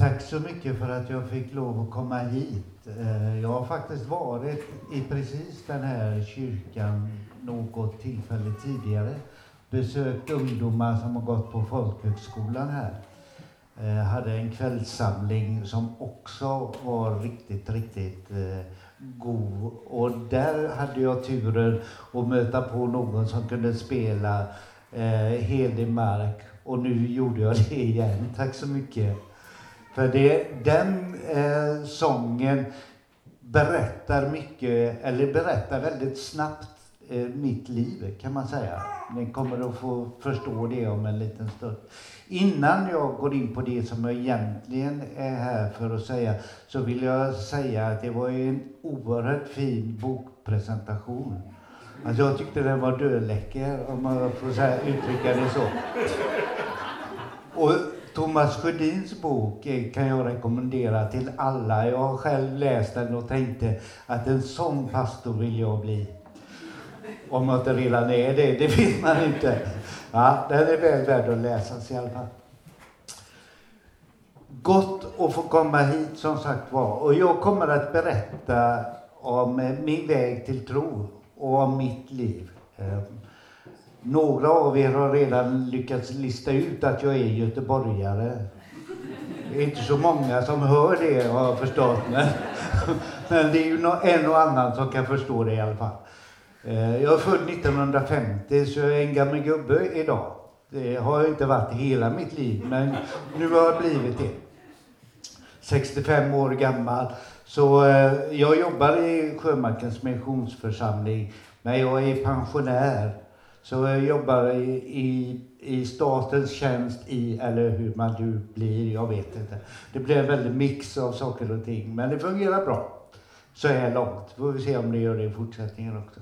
Tack så mycket för att jag fick lov att komma hit. Eh, jag har faktiskt varit i precis den här kyrkan något tillfälle tidigare. Besökt ungdomar som har gått på folkhögskolan här. Jag hade en kvällssamling som också var riktigt, riktigt eh, god. Och där hade jag turen att möta på någon som kunde spela helig mark. Och nu gjorde jag det igen. Tack så mycket. För det, den eh, sången berättar mycket, eller berättar väldigt snabbt eh, mitt liv kan man säga. Ni kommer att få förstå det om en liten stund. Innan jag går in på det som jag egentligen är här för att säga så vill jag säga att det var en oerhört fin bokpresentation. Alltså jag tyckte den var döläcker om man får uttrycka det så. Och Thomas Sjödins bok eh, kan jag rekommendera till alla. Jag har själv läst den och tänkte att en sån pastor vill jag bli. Om jag inte redan är det, det vet man inte. Ja, den är väl värd att läsas i alla fall. Gott att få komma hit som sagt var. Och jag kommer att berätta om min väg till tro och om mitt liv. Eh, några av er har redan lyckats lista ut att jag är göteborgare. Det är inte så många som hör det har jag förstått. Men, men det är ju en och annan som kan förstå det i alla fall. Eh, jag är född 1950 så jag är en gammal gubbe idag. Det har jag inte varit hela mitt liv men nu har jag blivit det. 65 år gammal. Så eh, jag jobbar i Sjömarkens missionsförsamling men jag är pensionär. Så jag jobbar i, i, i statens tjänst i, eller hur man nu blir, jag vet inte. Det blir en väldig mix av saker och ting, men det fungerar bra så här långt. Får vi se om det gör det i fortsättningen också.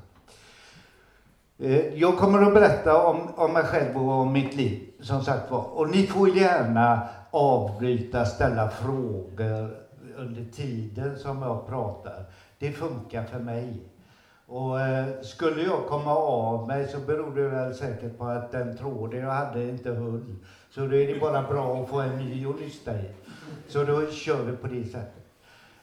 Eh, jag kommer att berätta om, om mig själv och om mitt liv, som sagt var. Och ni får gärna avbryta, ställa frågor under tiden som jag pratar. Det funkar för mig. Och eh, skulle jag komma av mig så beror det väl säkert på att den tråden jag hade inte höll. Så då är det bara bra att få en ny att lyssna i. Så då kör vi på det sättet.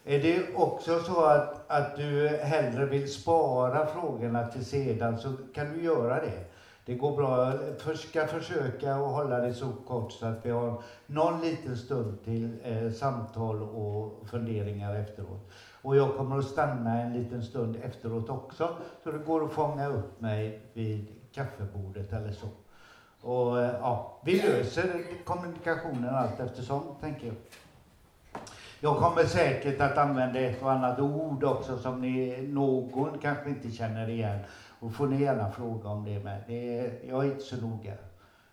Är det också så att, att du hellre vill spara frågorna till sedan så kan du göra det. Det går bra. Jag ska försöka att hålla det så kort så att vi har någon liten stund till eh, samtal och funderingar efteråt. Och jag kommer att stanna en liten stund efteråt också, så det går att fånga upp mig vid kaffebordet eller så. Och eh, ja, vi löser kommunikationen allt eftersom, tänker jag. Jag kommer säkert att använda ett och annat ord också som ni, någon kanske inte känner igen. Och får ni gärna fråga om det med. Det är, jag är inte så noga.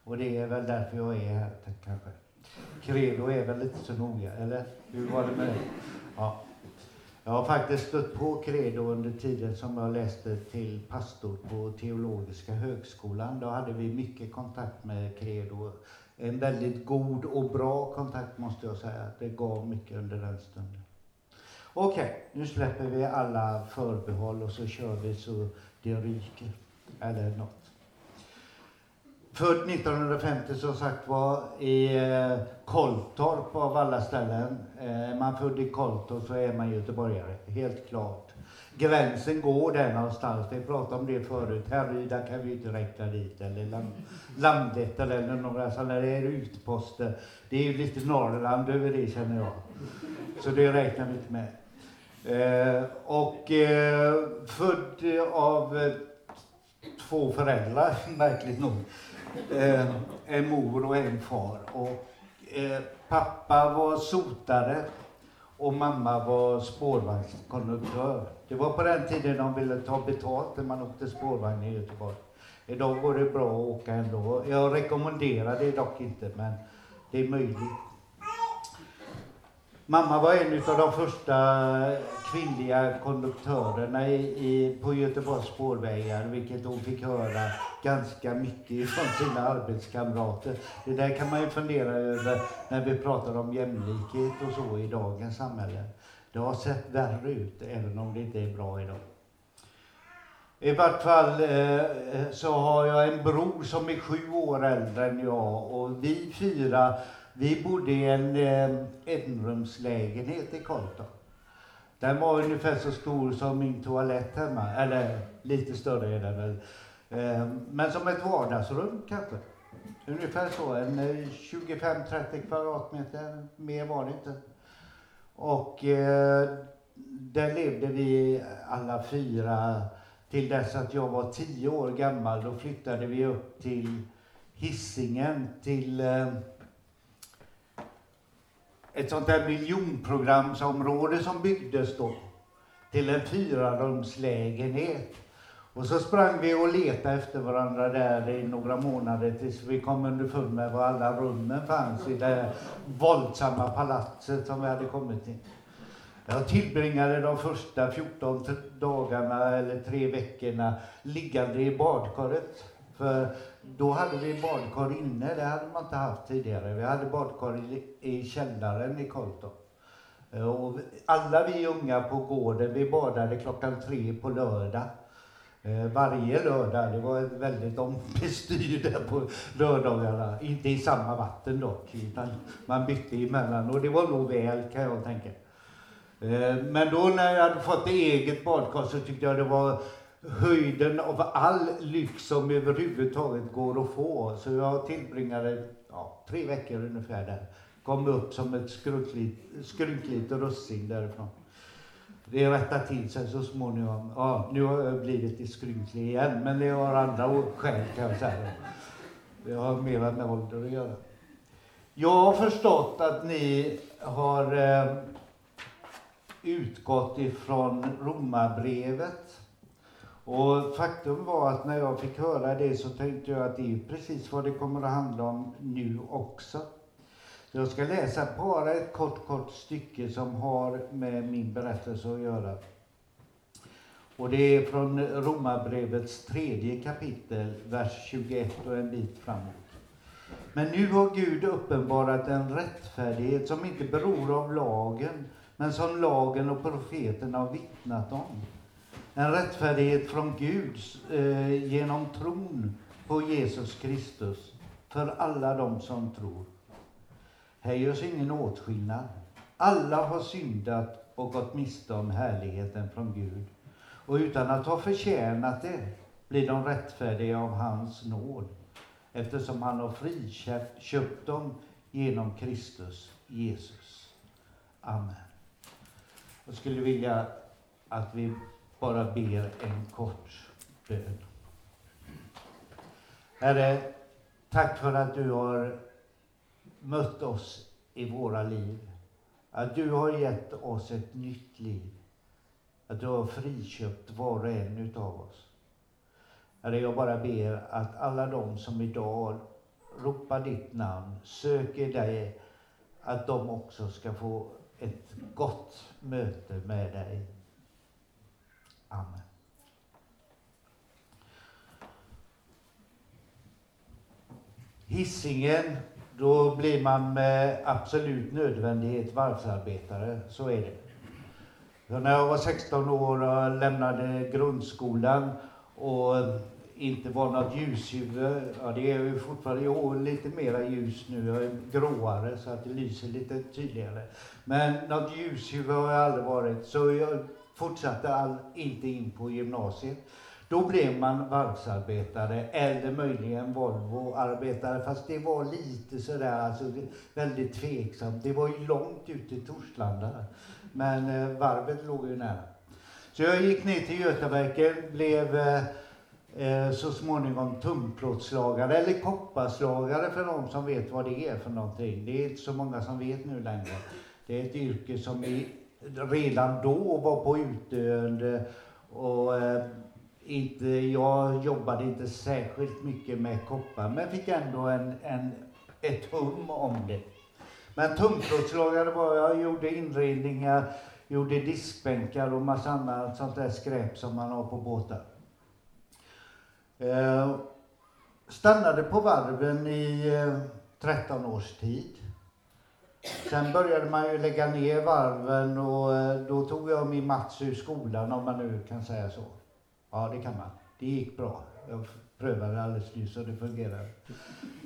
Och det är väl därför jag är här kanske. Credo är väl inte så noga, eller? Hur var det med det? Ja. Jag har faktiskt stött på Credo under tiden som jag läste till pastor på Teologiska högskolan. Då hade vi mycket kontakt med Credo. En väldigt god och bra kontakt måste jag säga. Det gav mycket under den stunden. Okej, okay, nu släpper vi alla förbehåll och så kör vi så det ryker. Eller något. Född 1950 som sagt var i eh, Kolltorp av alla ställen. Är man född i Kolltorp så är man göteborgare, helt klart. Gränsen går där någonstans, vi pratade om det förut. Härryda kan vi inte räkna dit, eller Land, Landvetter eller några sådana där utposter. Det är ju lite Norrland över det känner jag. Så det räknar vi inte med. Eh, och eh, född av eh, två föräldrar, märkligt nog eh, en mor och en far. Och, eh, pappa var sotare och mamma var spårvagnskonduktör. Det var på den tiden de ville ta betalt när man åkte spårvagn i Göteborg. Idag går det bra att åka ändå. Jag rekommenderar det dock inte, men det är möjligt. Mamma var en av de första kvinnliga konduktörerna i, i, på Göteborgs spårvägar, vilket hon fick höra ganska mycket från sina arbetskamrater. Det där kan man ju fundera över när vi pratar om jämlikhet och så i dagens samhälle. Det har sett värre ut, även om det inte är bra idag. I vart fall eh, så har jag en bror som är sju år äldre än jag och vi fyra vi bodde i en eh, enrumslägenhet i Karlstad. Den var ungefär så stor som min toalett hemma, eller lite större är den väl. Eh, men som ett vardagsrum kanske. Ungefär så, en eh, 25-30 kvadratmeter, mer var det inte. Och eh, där levde vi alla fyra till dess att jag var tio år gammal. Då flyttade vi upp till Hisingen till eh, ett sånt där miljonprogramsområde som byggdes då. Till en fyrarumslägenhet. Och så sprang vi och letade efter varandra där i några månader tills vi kom underfund med var alla rummen fanns i det våldsamma palatset som vi hade kommit till. Jag tillbringade de första 14 dagarna eller tre veckorna liggande i badkaret. För då hade vi badkar inne, det hade man inte haft tidigare. Vi hade badkar i, i källaren i Karlstad. Eh, och alla vi unga på gården, vi badade klockan tre på lördag. Eh, varje lördag. Det var väldigt ombestyr där på lördagarna. Inte i samma vatten dock, utan man bytte emellan. Och det var nog väl kan jag tänka. Eh, men då när jag hade fått eget badkar så tyckte jag det var höjden av all lyx som överhuvudtaget går att få. Så jag tillbringade ja, tre veckor ungefär där. Kom upp som ett skrynkligt russin därifrån. Det rättar till sig så småningom. Ja, nu har jag blivit lite skrynklig igen, men det har andra skäl kan jag säga. Det har mer med ålder att göra. Jag har förstått att ni har eh, utgått ifrån Romarbrevet. Och faktum var att när jag fick höra det så tänkte jag att det är precis vad det kommer att handla om nu också. Jag ska läsa bara ett kort, kort stycke som har med min berättelse att göra. Och det är från Romarbrevets tredje kapitel, vers 21 och en bit framåt. Men nu har Gud uppenbarat en rättfärdighet som inte beror av lagen, men som lagen och profeterna har vittnat om. En rättfärdighet från Gud eh, genom tron på Jesus Kristus för alla de som tror. Här görs ingen åtskillnad. Alla har syndat och gått miste om härligheten från Gud. Och utan att ha förtjänat det blir de rättfärdiga av hans nåd eftersom han har friköpt dem genom Kristus Jesus. Amen. Jag skulle vilja att vi bara ber en kort bön. Herre, tack för att du har mött oss i våra liv. Att du har gett oss ett nytt liv. Att du har friköpt var och en utav oss. Herre, jag bara ber att alla de som idag ropar ditt namn, söker dig, att de också ska få ett gott möte med dig. Hissingen då blir man med absolut nödvändighet varvsarbetare. Så är det. Så när jag var 16 år och lämnade grundskolan och inte var något ljushuvud, ja det är ju fortfarande jo lite mera ljus nu, jag är gråare så att det lyser lite tydligare. Men något ljushuvud har jag aldrig varit, så jag fortsatte all, inte in på gymnasiet. Då blev man varvsarbetare eller möjligen Volvoarbetare. fast det var lite sådär, alltså väldigt tveksamt. Det var ju långt ut i Torslanda, men eh, varvet låg ju nära. Så jag gick ner till Götaverken, blev eh, eh, så småningom tunnplåtslagare eller kopparslagare för de som vet vad det är för någonting. Det är inte så många som vet nu längre. Det är ett yrke som i, redan då var på utdöende och eh, inte, jag jobbade inte särskilt mycket med koppar, men fick ändå en, en, ett hum om det. Men tunnplåtslagare var jag, gjorde inredningar, gjorde diskbänkar och massa annat sånt där skräp som man har på båtar. Eh, stannade på varven i eh, 13 års tid. Sen började man ju lägga ner varven och eh, då tog jag min Mats ur skolan om man nu kan säga så. Ja, det kan man. Det gick bra. Jag prövade alldeles nyss och det fungerade.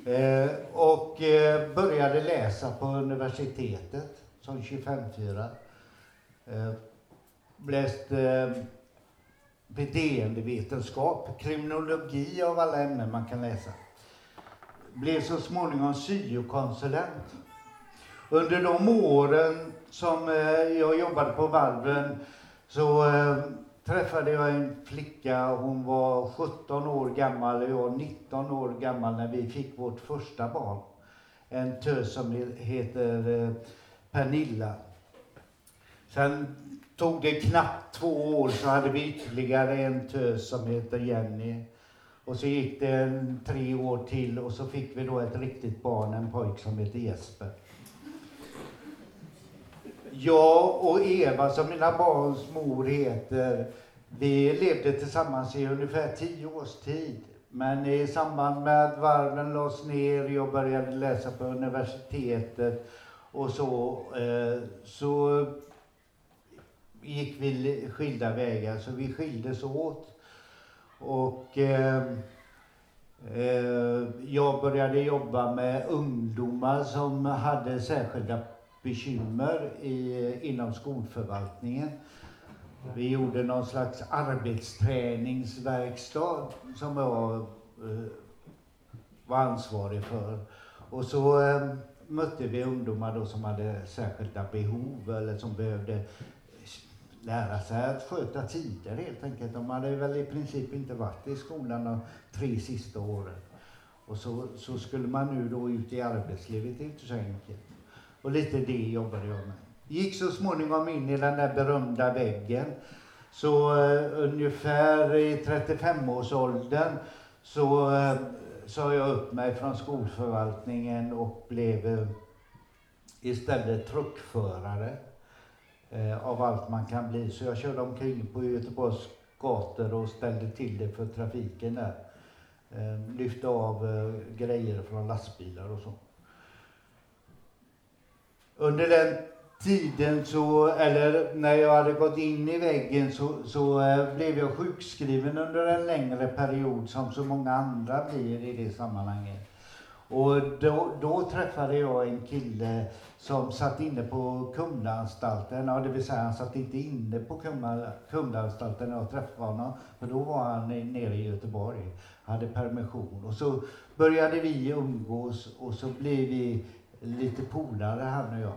Eh, och eh, började läsa på universitetet som 25-4. Eh, läste eh, beteendevetenskap, kriminologi av alla ämnen man kan läsa. Blev så småningom syokonsulent. Under de åren som eh, jag jobbade på varven så eh, träffade jag en flicka, hon var 17 år gammal och jag 19 år gammal när vi fick vårt första barn. En tös som heter eh, Pernilla. Sen tog det knappt två år så hade vi ytterligare en tös som heter Jenny. Och så gick det en, tre år till och så fick vi då ett riktigt barn, en pojk som heter Jesper. Jag och Eva, som mina barns mor heter, vi levde tillsammans i ungefär tio års tid. Men i samband med att varven lades ner, jag började läsa på universitetet och så, eh, så gick vi skilda vägar, så vi skildes åt. Och eh, eh, jag började jobba med ungdomar som hade särskilda bekymmer i, inom skolförvaltningen. Vi gjorde någon slags arbetsträningsverkstad som jag eh, var ansvarig för. Och så eh, mötte vi ungdomar då som hade särskilda behov eller som behövde lära sig att sköta tider helt enkelt. De hade väl i princip inte varit i skolan de tre sista åren. Och så, så skulle man nu då ut i arbetslivet, det är inte så enkelt. Och lite det jobbade jag med. Gick så småningom in i den där berömda väggen. Så uh, ungefär i 35-årsåldern så uh, sa jag upp mig från skolförvaltningen och blev uh, istället truckförare av allt man kan bli. Så jag körde omkring på Göteborgs gator och ställde till det för trafiken där. Lyfte av grejer från lastbilar och så. Under den tiden så, eller när jag hade gått in i väggen så, så eh, blev jag sjukskriven under en längre period som så många andra blir i det sammanhanget. Och då, då träffade jag en kille som satt inne på Kumlaanstalten, ja, det vill säga han satt inte inne på Kumlaanstalten när jag träffade honom, för då var han nere i Göteborg, hade permission. Och så började vi umgås och så blev vi lite polare han och jag.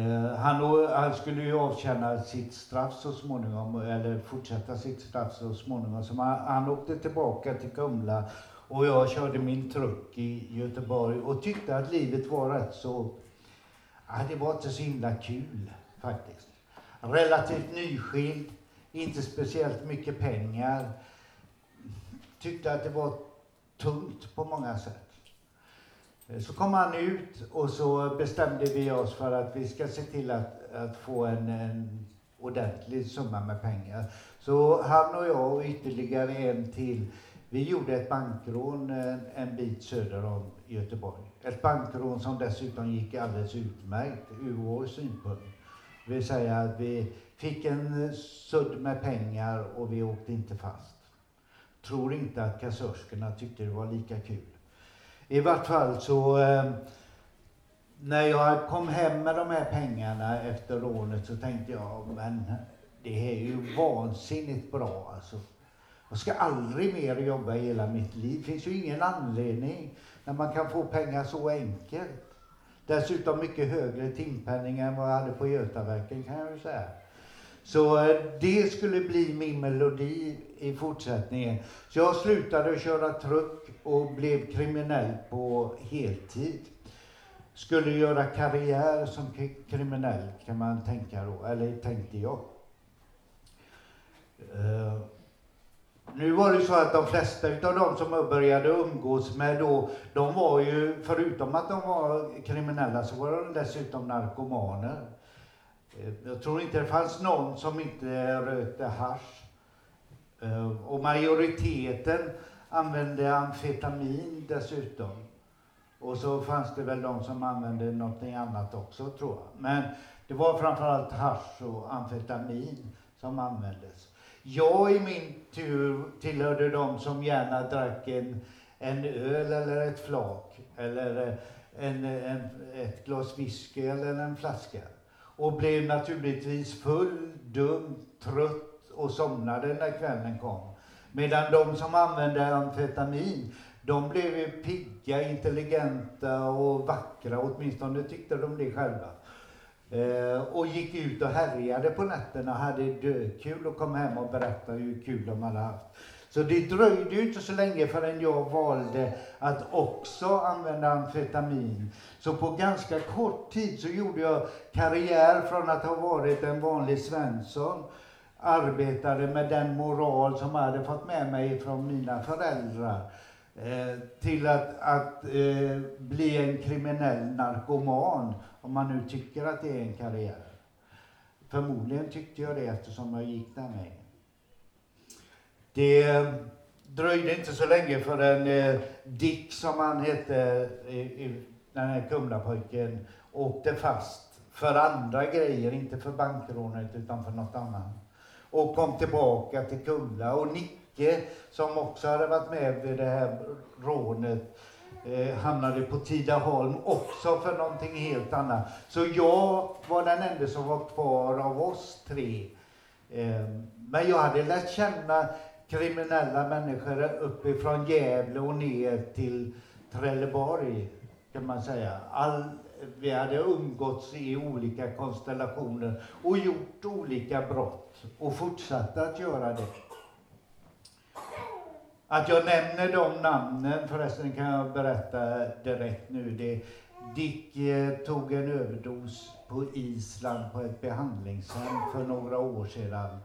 Eh, han, han, skulle ju avtjäna sitt straff så småningom, eller fortsätta sitt straff så småningom. Så han, han åkte tillbaka till Kumla och jag körde min truck i Göteborg och tyckte att livet var rätt så... Ja, det var inte så himla kul faktiskt. Relativt nyskild, inte speciellt mycket pengar. Tyckte att det var tungt på många sätt. Eh, så kom han ut och så bestämde vi oss för att vi ska se till att, att få en, en ordentlig summa med pengar. Så han och jag och ytterligare en till, vi gjorde ett bankrån en, en bit söder om Göteborg. Ett bankrån som dessutom gick alldeles utmärkt ur vår synpunkt. Det vill säga att vi fick en sudd med pengar och vi åkte inte fast. Tror inte att kassörskorna tyckte det var lika kul. I vart fall så eh, när jag kom hem med de här pengarna efter rånet så tänkte jag, men det är ju vansinnigt bra alltså. Jag ska aldrig mer jobba i hela mitt liv. Det finns ju ingen anledning när man kan få pengar så enkelt. Dessutom mycket högre timpenning än vad jag hade på Götaverken kan jag ju säga. Så eh, det skulle bli min melodi i fortsättningen. Så jag slutade köra truck och blev kriminell på heltid. Skulle göra karriär som kriminell kan man tänka då, eller tänkte jag. Uh, nu var det så att de flesta av de som jag började umgås med då, de var ju, förutom att de var kriminella, så var de dessutom narkomaner. Uh, jag tror inte det fanns någon som inte rökte hash. Eh, och majoriteten använde amfetamin dessutom. Och så fanns det väl de som använde någonting annat också tror jag. Men det var framförallt hasch och amfetamin som användes. Jag i min tur tillhörde de som gärna drack en, en öl eller ett flak eller eh, en, en, ett glas whisky eller en flaska. Och blev naturligtvis full, dum, trött och somnade när kvällen kom. Medan de som använde amfetamin, de blev ju pigga, intelligenta och vackra, åtminstone tyckte de det själva. Eh, och gick ut och härjade på nätterna, hade dökul och kom hem och berättade hur kul de hade haft. Så det dröjde ju inte så länge förrän jag valde att också använda amfetamin. Så på ganska kort tid så gjorde jag karriär från att ha varit en vanlig Svensson arbetade med den moral som jag hade fått med mig från mina föräldrar eh, till att, att eh, bli en kriminell narkoman, om man nu tycker att det är en karriär. Förmodligen tyckte jag det eftersom jag gick den vägen. Det dröjde inte så länge förrän eh, Dick, som han hette, den här Kumlapojken, åkte fast för andra grejer, inte för bankrånet utan för något annat. Och kom tillbaka till Kumla. Och Nicke, som också hade varit med vid det här rånet, eh, hamnade på Tidaholm också för någonting helt annat. Så jag var den enda som var kvar av oss tre. Eh, men jag hade lärt känna kriminella människor uppifrån Gävle och ner till Trelleborg, kan man säga. All, vi hade umgåtts i olika konstellationer och gjort olika brott och fortsatte att göra det. Att jag nämner de namnen, förresten kan jag berätta direkt nu. Det, Dick eh, tog en överdos på Island på ett behandlingshem för några år sedan.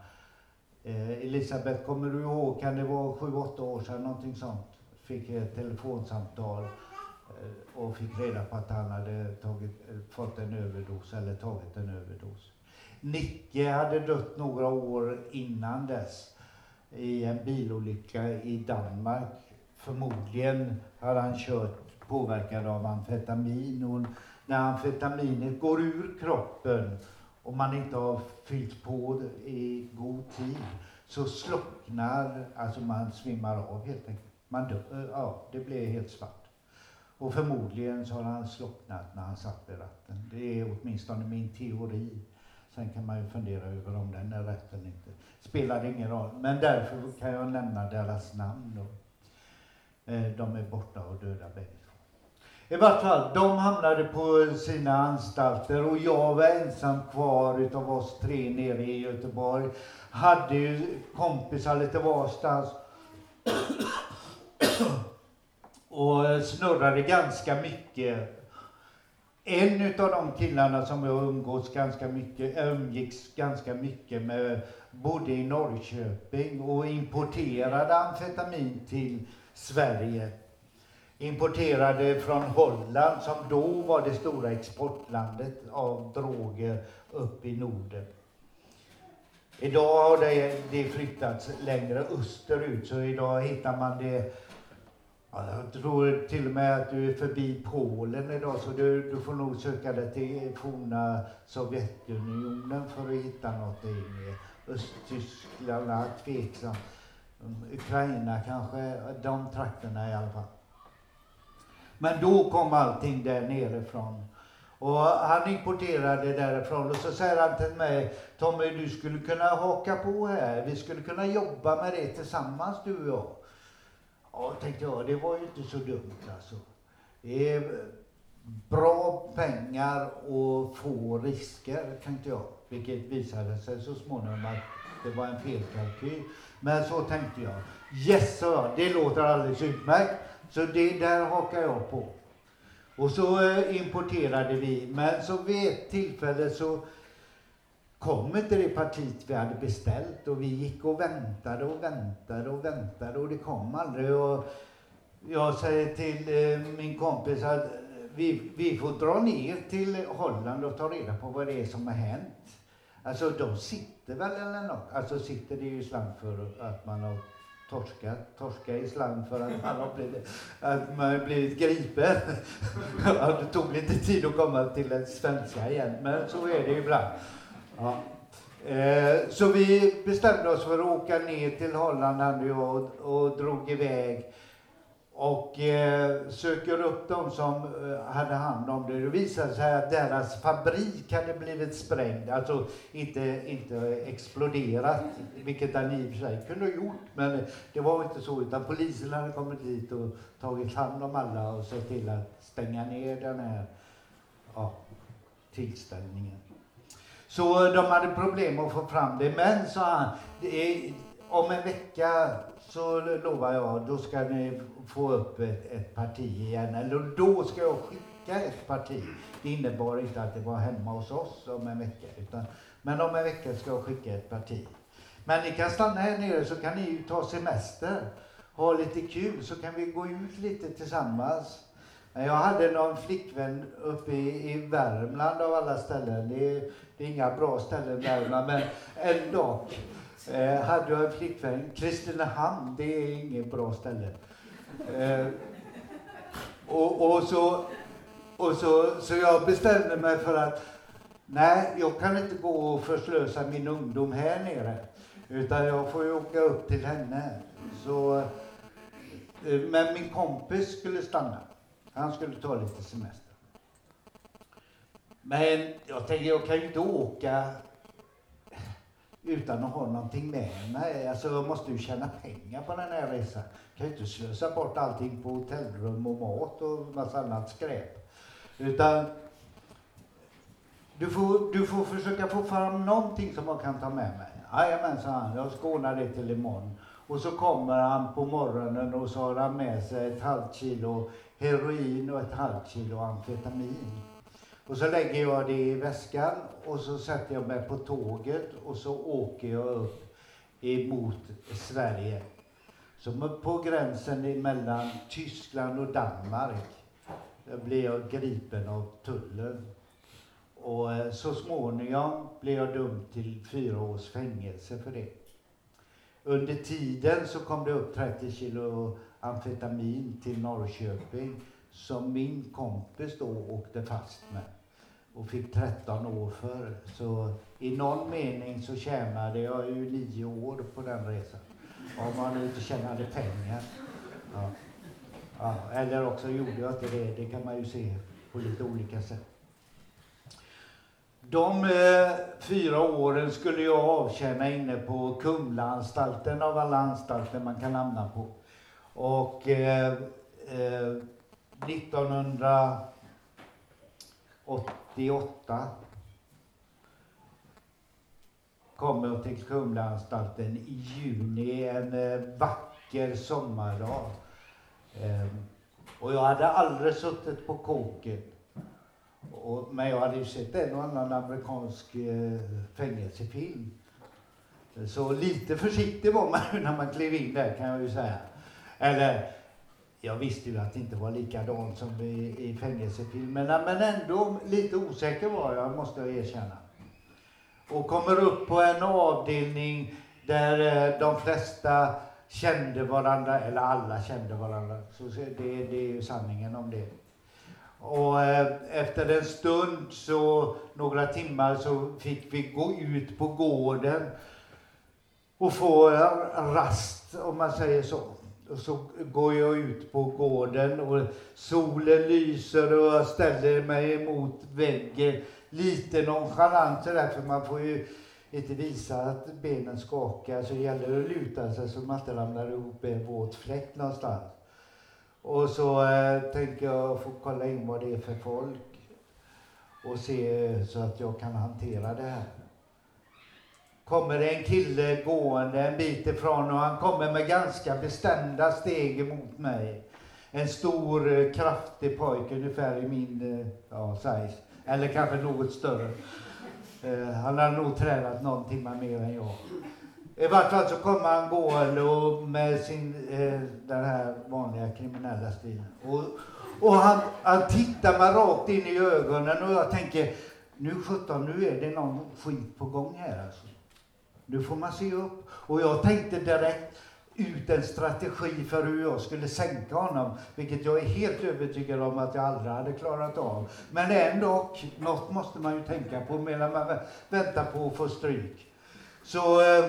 Eh, Elisabeth, kommer du ihåg, kan det vara sju, åtta år sedan, någonting sånt? Fick ett telefonsamtal eh, och fick reda på att han hade tagit, eh, fått en överdos eller tagit en överdos. Nicke hade dött några år innan dess i en bilolycka i Danmark. Förmodligen hade han kört påverkad av amfetamin och när amfetaminet går ur kroppen och man inte har fyllt på i god tid så slocknar, alltså man svimmar av helt enkelt. Man dör, ja, det blir helt svart. Och förmodligen så har han slocknat när han satt vid ratten. Det är åtminstone min teori. Sen kan man ju fundera över om den är rätt eller inte. Spelar ingen roll. Men därför kan jag nämna deras namn då. Eh, de är borta och döda bägge i vart fall, de hamnade på sina anstalter och jag var ensam kvar utav oss tre nere i Göteborg. Hade ju kompisar lite varstans. och snurrade ganska mycket. En utav de killarna som jag umgås ganska mycket, umgicks ganska mycket med bodde i Norrköping och importerade amfetamin till Sverige importerade från Holland som då var det stora exportlandet av droger upp i Norden. Idag har det, det flyttats längre österut så idag hittar man det jag tror till och med att du är förbi Polen idag så du, du får nog söka dig till forna Sovjetunionen för att hitta någonting. Östtyskland, tveksamt. Ukraina kanske, de trakterna i alla fall. Men då kom allting där nerifrån. Och han importerade därifrån och så säger han till mig, Tommy du skulle kunna haka på här, vi skulle kunna jobba med det tillsammans du och jag. Ja, tänkte jag, det var ju inte så dumt alltså. Det är eh, bra pengar och få risker, tänkte jag. Vilket visade sig så småningom att det var en felkalkyl. Men så tänkte jag. Yes, sa jag, det låter alldeles utmärkt. Så det där hakar jag på. Och så eh, importerade vi, men så vid ett tillfälle så kom inte det partiet vi hade beställt och vi gick och väntade och väntade och väntade och det kom aldrig. Och jag säger till eh, min kompis att vi, vi får dra ner till Holland och ta reda på vad det är som har hänt. Alltså de sitter väl eller något. Alltså sitter det ju slang för att man har torskat? torska i slang för att man har blivit, att man har blivit gripen. det tog lite tid att komma till den svenska igen, men så är det ibland. Ja. Eh, så vi bestämde oss för att åka ner till Holland, han och och, och drog iväg. och eh, söker upp de som eh, hade hand om det. Det visade sig att deras fabrik hade blivit sprängd, alltså inte, inte exploderat, vilket den i och för sig kunde ha gjort, men det var inte så, utan polisen hade kommit dit och tagit hand om alla och sett till att stänga ner den här ja, tillställningen. Så de hade problem att få fram det, men sa han, det är, om en vecka så lovar jag, då ska ni få upp ett, ett parti igen. Eller då ska jag skicka ett parti. Det innebar inte att det var hemma hos oss om en vecka. Utan, men om en vecka ska jag skicka ett parti. Men ni kan stanna här nere så kan ni ju ta semester. Ha lite kul så kan vi gå ut lite tillsammans. Men Jag hade någon flickvän uppe i, i Värmland av alla ställen. Det är, det är inga bra ställen Värmland men ändå eh, hade jag en flickvän. Kristinehamn, det är inget bra ställe. Eh, och, och, så, och så, så jag bestämde mig för att nej, jag kan inte gå och förslösa min ungdom här nere. Utan jag får ju åka upp till henne. Så, eh, men min kompis skulle stanna. Han skulle ta lite semester. Men jag tänkte, jag kan ju inte åka utan att ha någonting med mig. Alltså jag måste ju tjäna pengar på den här resan. Jag kan ju inte slösa bort allting på hotellrum och mat och massa annat skräp. Utan du får, du får försöka få fram någonting som jag kan ta med mig. Jajamän, sa han. Jag ska ordna det till imorgon. Och så kommer han på morgonen och så har han med sig ett halvt kilo heroin och ett halvt kilo amfetamin. Och så lägger jag det i väskan och så sätter jag mig på tåget och så åker jag upp emot Sverige. Så på gränsen mellan Tyskland och Danmark blir jag gripen av tullen. Och eh, så småningom blir jag dömd till fyra års fängelse för det. Under tiden så kom det upp 30 kilo amfetamin till Norrköping som min kompis då åkte fast med och fick 13 år för. Så i någon mening så tjänade jag ju nio år på den resan. Om man nu inte tjänade pengar. Ja. Ja, eller också gjorde jag inte det. Det kan man ju se på lite olika sätt. De eh, fyra åren skulle jag avtjäna inne på Kumlaanstalten av alla anstalter man kan hamna på. Och eh, eh, 1988 kom jag till Kumlaanstalten i juni, en eh, vacker sommardag. Eh, och jag hade aldrig suttit på kåken. Och, men jag hade ju sett en och annan amerikansk eh, fängelsefilm. Så lite försiktig var man när man klev in där kan jag ju säga. Eller, jag visste ju att det inte var likadant som i, i fängelsefilmerna, men ändå lite osäker var jag, måste jag erkänna. Och kommer upp på en avdelning där eh, de flesta kände varandra, eller alla kände varandra. Så det, det är ju sanningen om det. Och eh, efter en stund, så några timmar, så fick vi gå ut på gården och få rast, om man säger så. Och så går jag ut på gården och solen lyser och jag ställer mig emot väggen. Lite nonchalant sådär, för man får ju inte visa att benen skakar. Så det gäller att luta sig så man inte ramlar ihop i en våt fläck någonstans. Och så eh, tänker jag få kolla in vad det är för folk och se så att jag kan hantera det här kommer det en kille gående en bit ifrån och han kommer med ganska bestämda steg emot mig. En stor, eh, kraftig pojke, ungefär i min eh, ja, size. Eller kanske något större. Uh, han har nog tränat någon timme mer än jag. I vart fall så kommer han gående och med sin, den här vanliga kriminella stilen. Och, och han, han tittar mig rakt in i ögonen och jag tänker, nu sjutton, nu är det någon skit på gång här alltså. Nu får man se upp. Och jag tänkte direkt ut en strategi för hur jag skulle sänka honom, vilket jag är helt övertygad om att jag aldrig hade klarat av. Men ändå, något måste man ju tänka på medan man väntar på att få stryk. Så eh,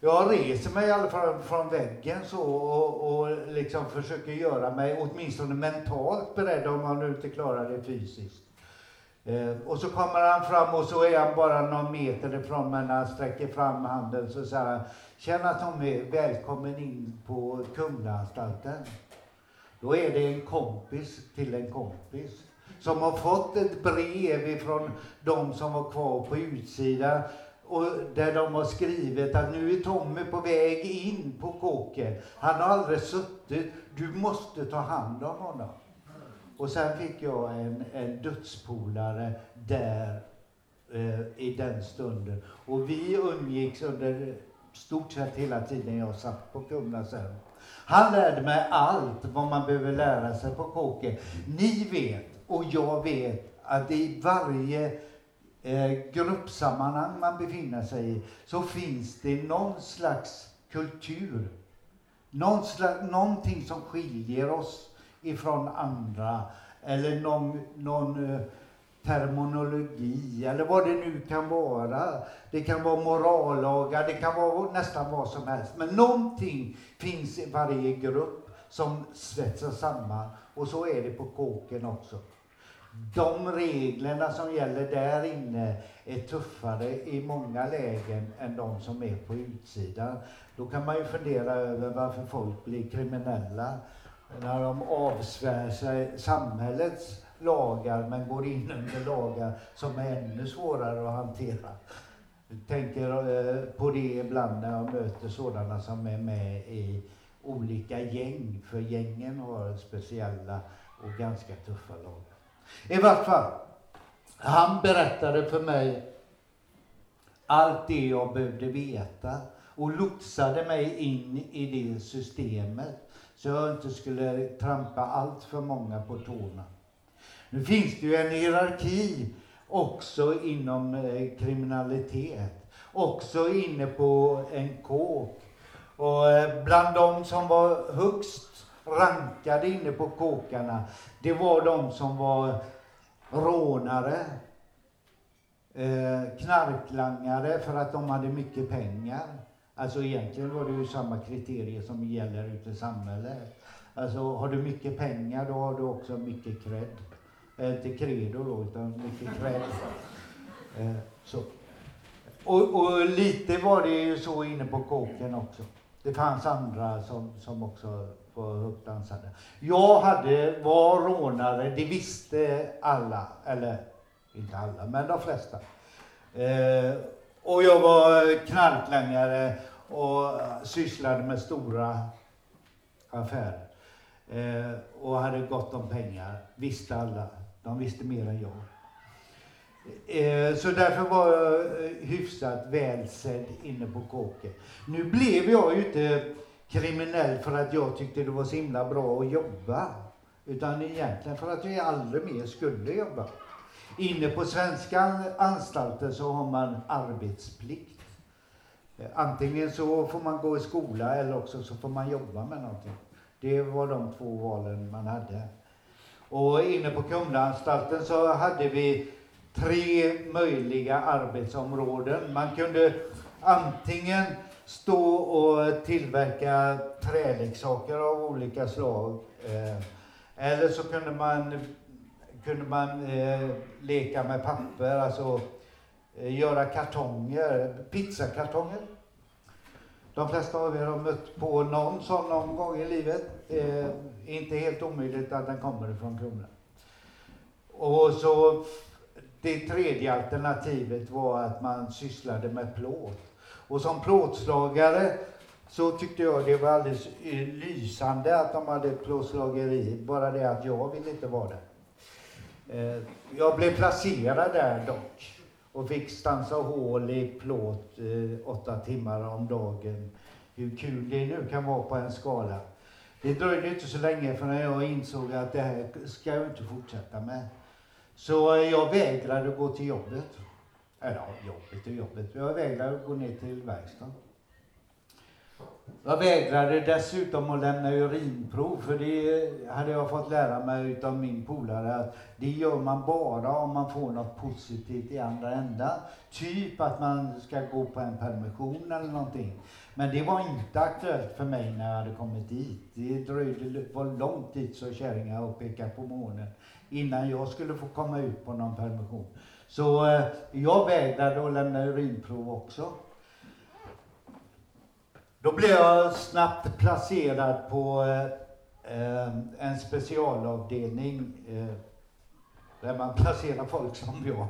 jag reser mig i alla fall från väggen så och, och liksom försöker göra mig åtminstone mentalt beredd om man nu inte klarar det fysiskt. Eh, och så kommer han fram och så är han bara någon meter ifrån men när han sträcker fram handen så säger han Tjena Tommy, välkommen in på Kumlaanstalten. Då är det en kompis till en kompis som har fått ett brev ifrån de som var kvar på utsidan och där de har skrivit att nu är Tommy på väg in på kåken. Han har aldrig suttit. Du måste ta hand om honom. Och sen fick jag en, en dödspolare där eh, i den stunden. Och vi umgicks under stort sett hela tiden jag satt på Kumla sen. Han lärde mig allt vad man behöver lära sig på kåken. Ni vet, och jag vet, att i varje eh, gruppsammanhang man befinner sig i så finns det någon slags kultur. Någon slags, någonting som skiljer oss ifrån andra. Eller någon, någon eh, terminologi eller vad det nu kan vara. Det kan vara morallagar, det kan vara nästan vad som helst. Men någonting finns i varje grupp som svetsar samman. Och så är det på kåken också. De reglerna som gäller där inne är tuffare i många lägen än de som är på utsidan. Då kan man ju fundera över varför folk blir kriminella när de avsvär sig samhällets lagar men går in under lagar som är ännu svårare att hantera. Jag tänker på det ibland när jag möter sådana som är med i olika gäng, för gängen har speciella och ganska tuffa lagar. I vart fall, han berättade för mig allt det jag behövde veta och lotsade mig in i det systemet så jag inte skulle trampa allt för många på tårna. Nu finns det ju en hierarki också inom eh, kriminalitet, också inne på en kåk. Och eh, bland de som var högst rankade inne på kåkarna, det var de som var rånare, eh, knarklangare för att de hade mycket pengar. Alltså egentligen var det ju samma kriterier som gäller ute i samhället. Alltså har du mycket pengar då har du också mycket cred. Eh, inte credo då, utan mycket cred. Eh, så. Och, och, lite var det ju så inne på kåken också. Det fanns andra som, som också var högt dansade. Jag hade, var rånare, det visste alla. Eller inte alla, men de flesta. Eh, och jag var knarklangare och sysslade med stora affärer. Eh, och hade gott om pengar, visste alla. De visste mer än jag. Eh, så därför var jag eh, hyfsat hyfsat välsedd inne på kåken. Nu blev jag ju inte kriminell för att jag tyckte det var så himla bra att jobba. Utan egentligen för att jag aldrig mer skulle jobba. Inne på svenska anstalter så har man arbetsplikt. Eh, antingen så får man gå i skola eller också så får man jobba med någonting. Det var de två valen man hade. Och inne på Kumlaanstalten så hade vi tre möjliga arbetsområden. Man kunde antingen stå och tillverka träleksaker av olika slag. Eh, eller så kunde man, kunde man eh, leka med papper, alltså göra kartonger, pizzakartonger. De flesta av er har mött på någon sån någon gång i livet. Eh, inte helt omöjligt att den kommer ifrån kronan. Och så det tredje alternativet var att man sysslade med plåt. Och som plåtslagare så tyckte jag det var alldeles lysande att de hade plåtslageri, bara det att jag ville inte vara där. Eh, jag blev placerad där dock och fick stansa hål i plåt eh, åtta timmar om dagen. Hur kul det nu kan vara på en skala. Det dröjde inte så länge förrän jag insåg att det här ska jag inte fortsätta med. Så eh, jag vägrade gå till jobbet. Eller ja, jobbet och jobbet. Jag vägrade gå ner till verkstaden. Jag vägrade dessutom att lämna urinprov för det hade jag fått lära mig utav min polare att det gör man bara om man får något positivt i andra ändan. Typ att man ska gå på en permission eller någonting. Men det var inte aktuellt för mig när jag hade kommit dit. Det dröjde, var långt dit så kärringar och pekade på månen innan jag skulle få komma ut på någon permission. Så eh, jag vägrade att lämna urinprov också. Då blev jag snabbt placerad på eh, eh, en specialavdelning eh, där man placerar folk som jag.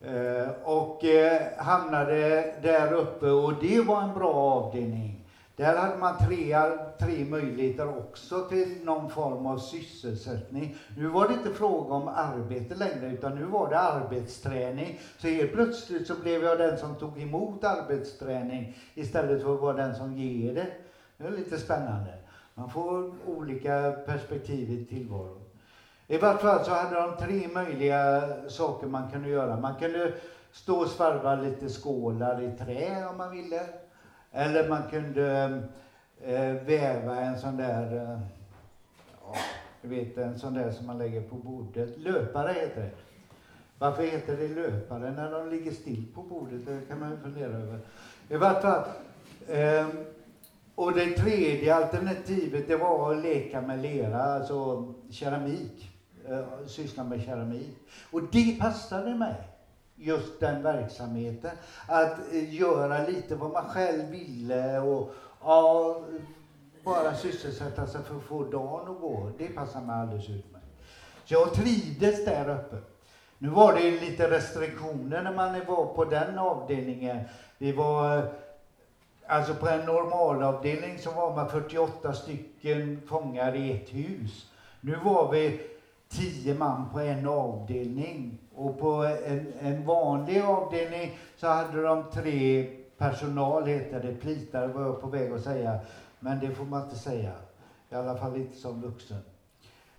eh, och eh, hamnade där uppe och det var en bra avdelning. Där hade man tre, tre möjligheter också till någon form av sysselsättning. Nu var det inte fråga om arbete längre, utan nu var det arbetsträning. Så helt plötsligt så blev jag den som tog emot arbetsträning istället för att vara den som ger det. Det är lite spännande. Man får olika perspektiv i tillvaron. I vart fall så hade de tre möjliga saker man kunde göra. Man kunde stå och svarva lite skålar i trä om man ville. Eller man kunde eh, väva en sån där, eh, ja, du vet en sån där som man lägger på bordet. Löpare heter det. Varför heter det löpare när de ligger still på bordet? Det kan man ju fundera över. I vart fall. Eh, och det tredje alternativet det var att leka med lera, alltså keramik. Eh, syssla med keramik. Och det passade mig just den verksamheten. Att eh, göra lite vad man själv ville och ja, bara sysselsätta sig för att få dagen att gå. Det passar mig alldeles utmärkt. Så jag trivdes där uppe. Nu var det lite restriktioner när man var på den avdelningen. Vi var, eh, alltså på en normalavdelning så var man 48 stycken fångar i ett hus. Nu var vi tio man på en avdelning och på en, en vanlig avdelning så hade de tre personal, heter det, plitare var jag på väg att säga. Men det får man inte säga. I alla fall inte som vuxen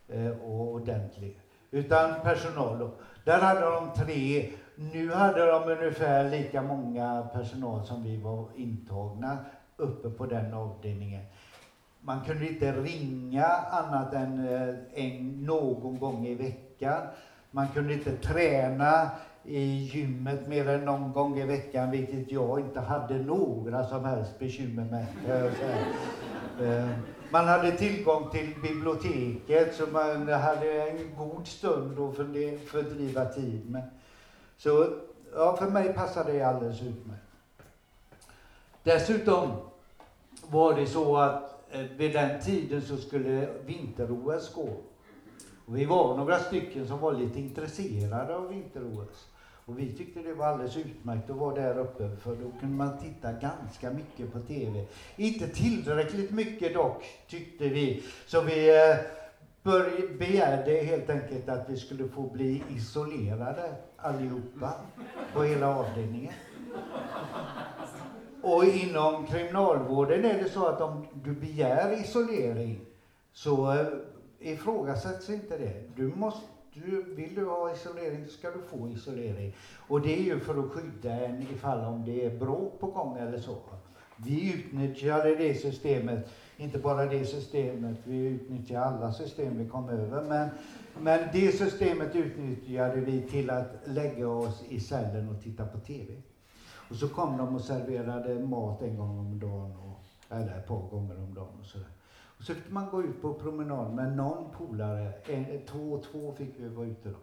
eh, och ordentlig. Utan personal då. Där hade de tre. Nu hade de ungefär lika många personal som vi var intagna uppe på den avdelningen. Man kunde inte ringa annat än eh, en, någon gång i veckan. Man kunde inte träna i gymmet mer än någon gång i veckan, vilket jag inte hade några som helst bekymmer med. Eh, man hade tillgång till biblioteket så man hade en god stund att fördriva tid med. Så ja, för mig passade det alldeles utmärkt. Dessutom var det så att Eh, vid den tiden så skulle vinter-OS gå. Och vi var några stycken som var lite intresserade av vinter-OS. Och vi tyckte det var alldeles utmärkt att vara där uppe för då kunde man titta ganska mycket på TV. Inte tillräckligt mycket dock, tyckte vi. Så vi eh, begärde helt enkelt att vi skulle få bli isolerade allihopa på hela avdelningen. Och inom kriminalvården är det så att om du begär isolering så eh, ifrågasätts inte det. Du måste, du, vill du ha isolering så ska du få isolering. Och det är ju för att skydda en ifall om det är bråk på gång eller så. Vi utnyttjade det systemet, inte bara det systemet, vi utnyttjade alla system vi kom över. Men, men det systemet utnyttjade vi till att lägga oss i cellen och titta på TV. Och så kom de och serverade mat en gång om dagen, och, eller ett par gånger om dagen och sådär. Och så fick man gå ut på promenad med någon polare. En, två och två fick vi vara ute då.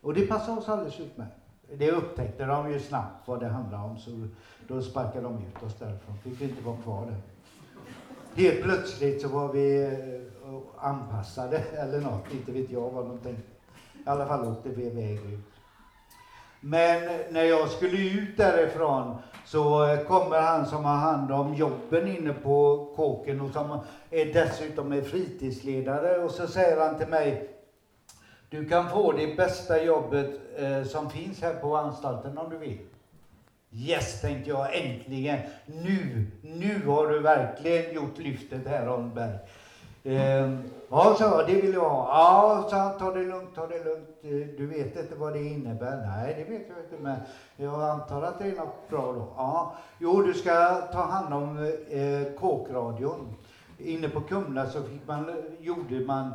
Och det passade oss alldeles utmärkt. Det upptäckte de ju snabbt vad det handlade om så då sparkade de ut oss därifrån. Fick vi inte vara kvar där. Helt plötsligt så var vi eh, anpassade eller något. Inte vet jag vad de tänkte. I alla fall åkte vi iväg ut. Men när jag skulle ut därifrån så eh, kommer han som har hand om jobben inne på kåken och som är dessutom är fritidsledare och så säger han till mig Du kan få det bästa jobbet eh, som finns här på anstalten om du vill. Yes, tänkte jag, äntligen! Nu, nu har du verkligen gjort lyftet här Holmberg. Ehm, ja, sa jag, det vill jag ha. Ja, sa han, ta det lugnt, ta det lugnt. Eh, du vet inte vad det innebär? Nej, det vet jag inte, men jag antar att det är något bra då. Ja, jo, du ska ta hand om eh, kåkradion. Inne på Kumla så fick man, gjorde man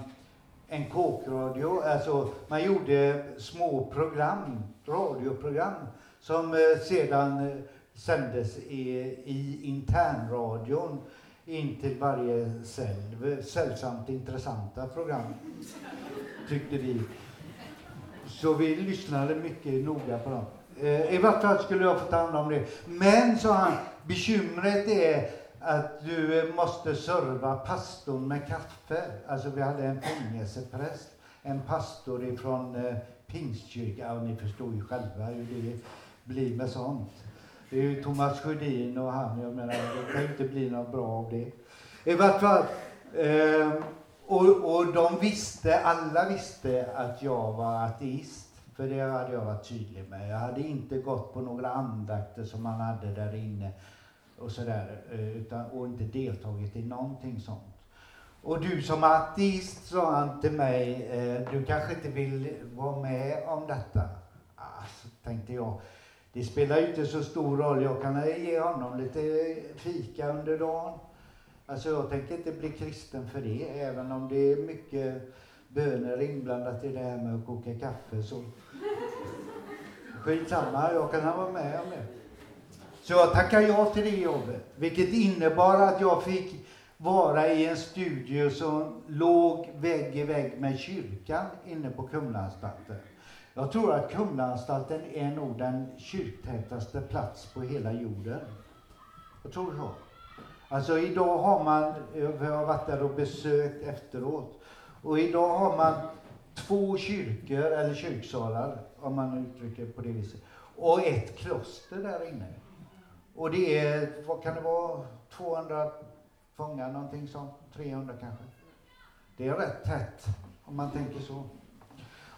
en kåkradio, alltså man gjorde små program, radioprogram, som eh, sedan eh, sändes i, i internradion in till varje cell. Sällsamt intressanta program, tyckte vi. Så vi lyssnade mycket noga på dem. Eh, I vart fall skulle jag få ta hand om det. Men, sa han, bekymret är att du måste serva pastorn med kaffe. Alltså vi hade en fängelsepräst, en pastor ifrån eh, Pingstkyrkan. Ni förstår ju själva hur det blir med sånt. Det är ju Thomas Sjödin och han, jag menar, det kan ju inte bli något bra av det. I vart fall, eh, och, och de visste, alla visste att jag var ateist. För det hade jag varit tydlig med. Jag hade inte gått på några andakter som man hade där inne och sådär, eh, utan, och inte deltagit i någonting sånt. Och du som ateist, sa han till mig, eh, du kanske inte vill vara med om detta? Alltså, tänkte jag, det spelar ju inte så stor roll, jag kan ge honom lite fika under dagen. Alltså jag tänker inte bli kristen för det, även om det är mycket böner inblandat i det här med att koka kaffe. Så skitsamma, jag kan vara med om det. Så jag tackade ja till det jobbet, vilket innebar att jag fick vara i en studio som låg vägg i vägg med kyrkan inne på Kumlaanstalten. Jag tror att Kumlaanstalten är nog den kyrktätaste plats på hela jorden. Jag tror så. Alltså idag har man, jag har varit där och besökt efteråt, och idag har man två kyrkor, eller kyrksalar, om man uttrycker det på det viset, och ett kloster där inne. Och det är, vad kan det vara, 200 fångar, någonting sånt, 300 kanske. Det är rätt tätt, om man tänker så.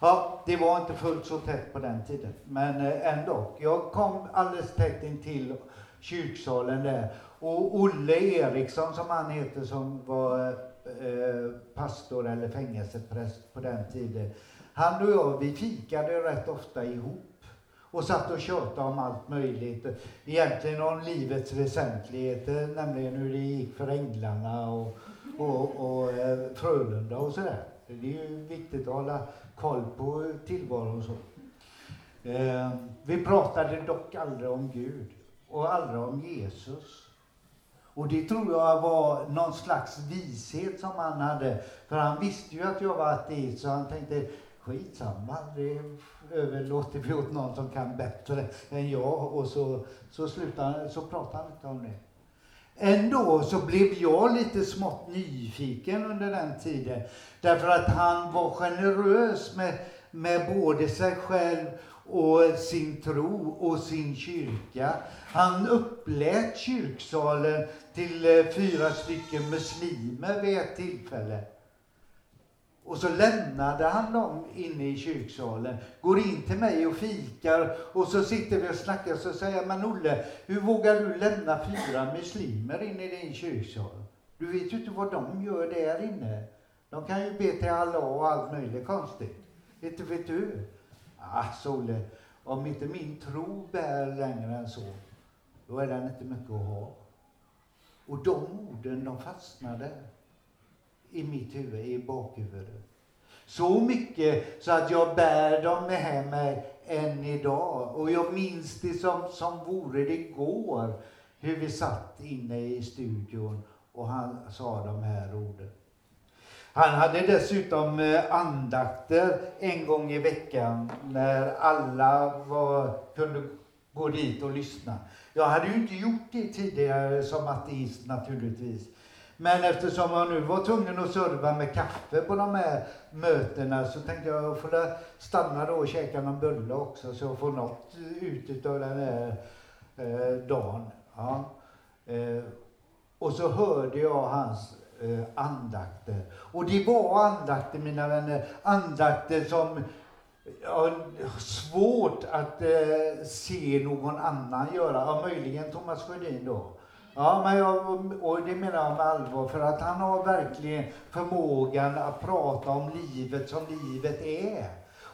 Ja, det var inte fullt så tätt på den tiden, men eh, ändå. Jag kom alldeles tätt in till kyrksalen där. Och Olle Eriksson, som han heter, som var eh, pastor eller fängelsepräst på den tiden. Han och jag, vi fikade rätt ofta ihop och satt och tjatade om allt möjligt. Egentligen om livets väsentligheter, nämligen hur det gick för änglarna och, och, och eh, Frölunda och sådär. Det är ju viktigt att hålla koll på tillvaron och så. Eh, vi pratade dock aldrig om Gud och aldrig om Jesus. Och det tror jag var någon slags vishet som han hade. För han visste ju att jag var ateist så han tänkte skitsamma, det överlåter vi åt någon som kan bättre än jag. Och så, så, slutade, så pratade han inte om det. Ändå så blev jag lite smått nyfiken under den tiden. Därför att han var generös med, med både sig själv och sin tro och sin kyrka. Han upplät kyrksalen till eh, fyra stycken muslimer vid ett tillfälle. Och så lämnade han dem inne i kyrksalen, går in till mig och fikar och så sitter vi och snackar och så säger jag, men Olle, hur vågar du lämna fyra muslimer in i din kyrksal? Du vet ju inte vad de gör där inne. De kan ju be till Allah och allt möjligt konstigt. Inte vet du? Alltså Olle, om inte min tro bär längre än så, då är den inte mycket att ha. Och de orden, de fastnade i mitt huvud, i bakhuvudet. Så mycket så att jag bär dem med mig än idag. Och jag minns det som, som vore det igår, hur vi satt inne i studion och han sa de här orden. Han hade dessutom eh, andakter en gång i veckan när alla var, kunde gå dit och lyssna. Jag hade ju inte gjort det tidigare som ateist naturligtvis. Men eftersom jag nu var tvungen att serva med kaffe på de här mötena så tänkte jag att jag får stanna då och käka någon bulle också så jag får något ut av den här eh, dagen. Ja. Eh, och så hörde jag hans eh, andakter. Och det var andakter, mina vänner, andakter som ja, svårt att eh, se någon annan göra. Ja, möjligen Thomas Sjödin då. Ja, men jag, och det menar jag med allvar, för att han har verkligen förmågan att prata om livet som livet är.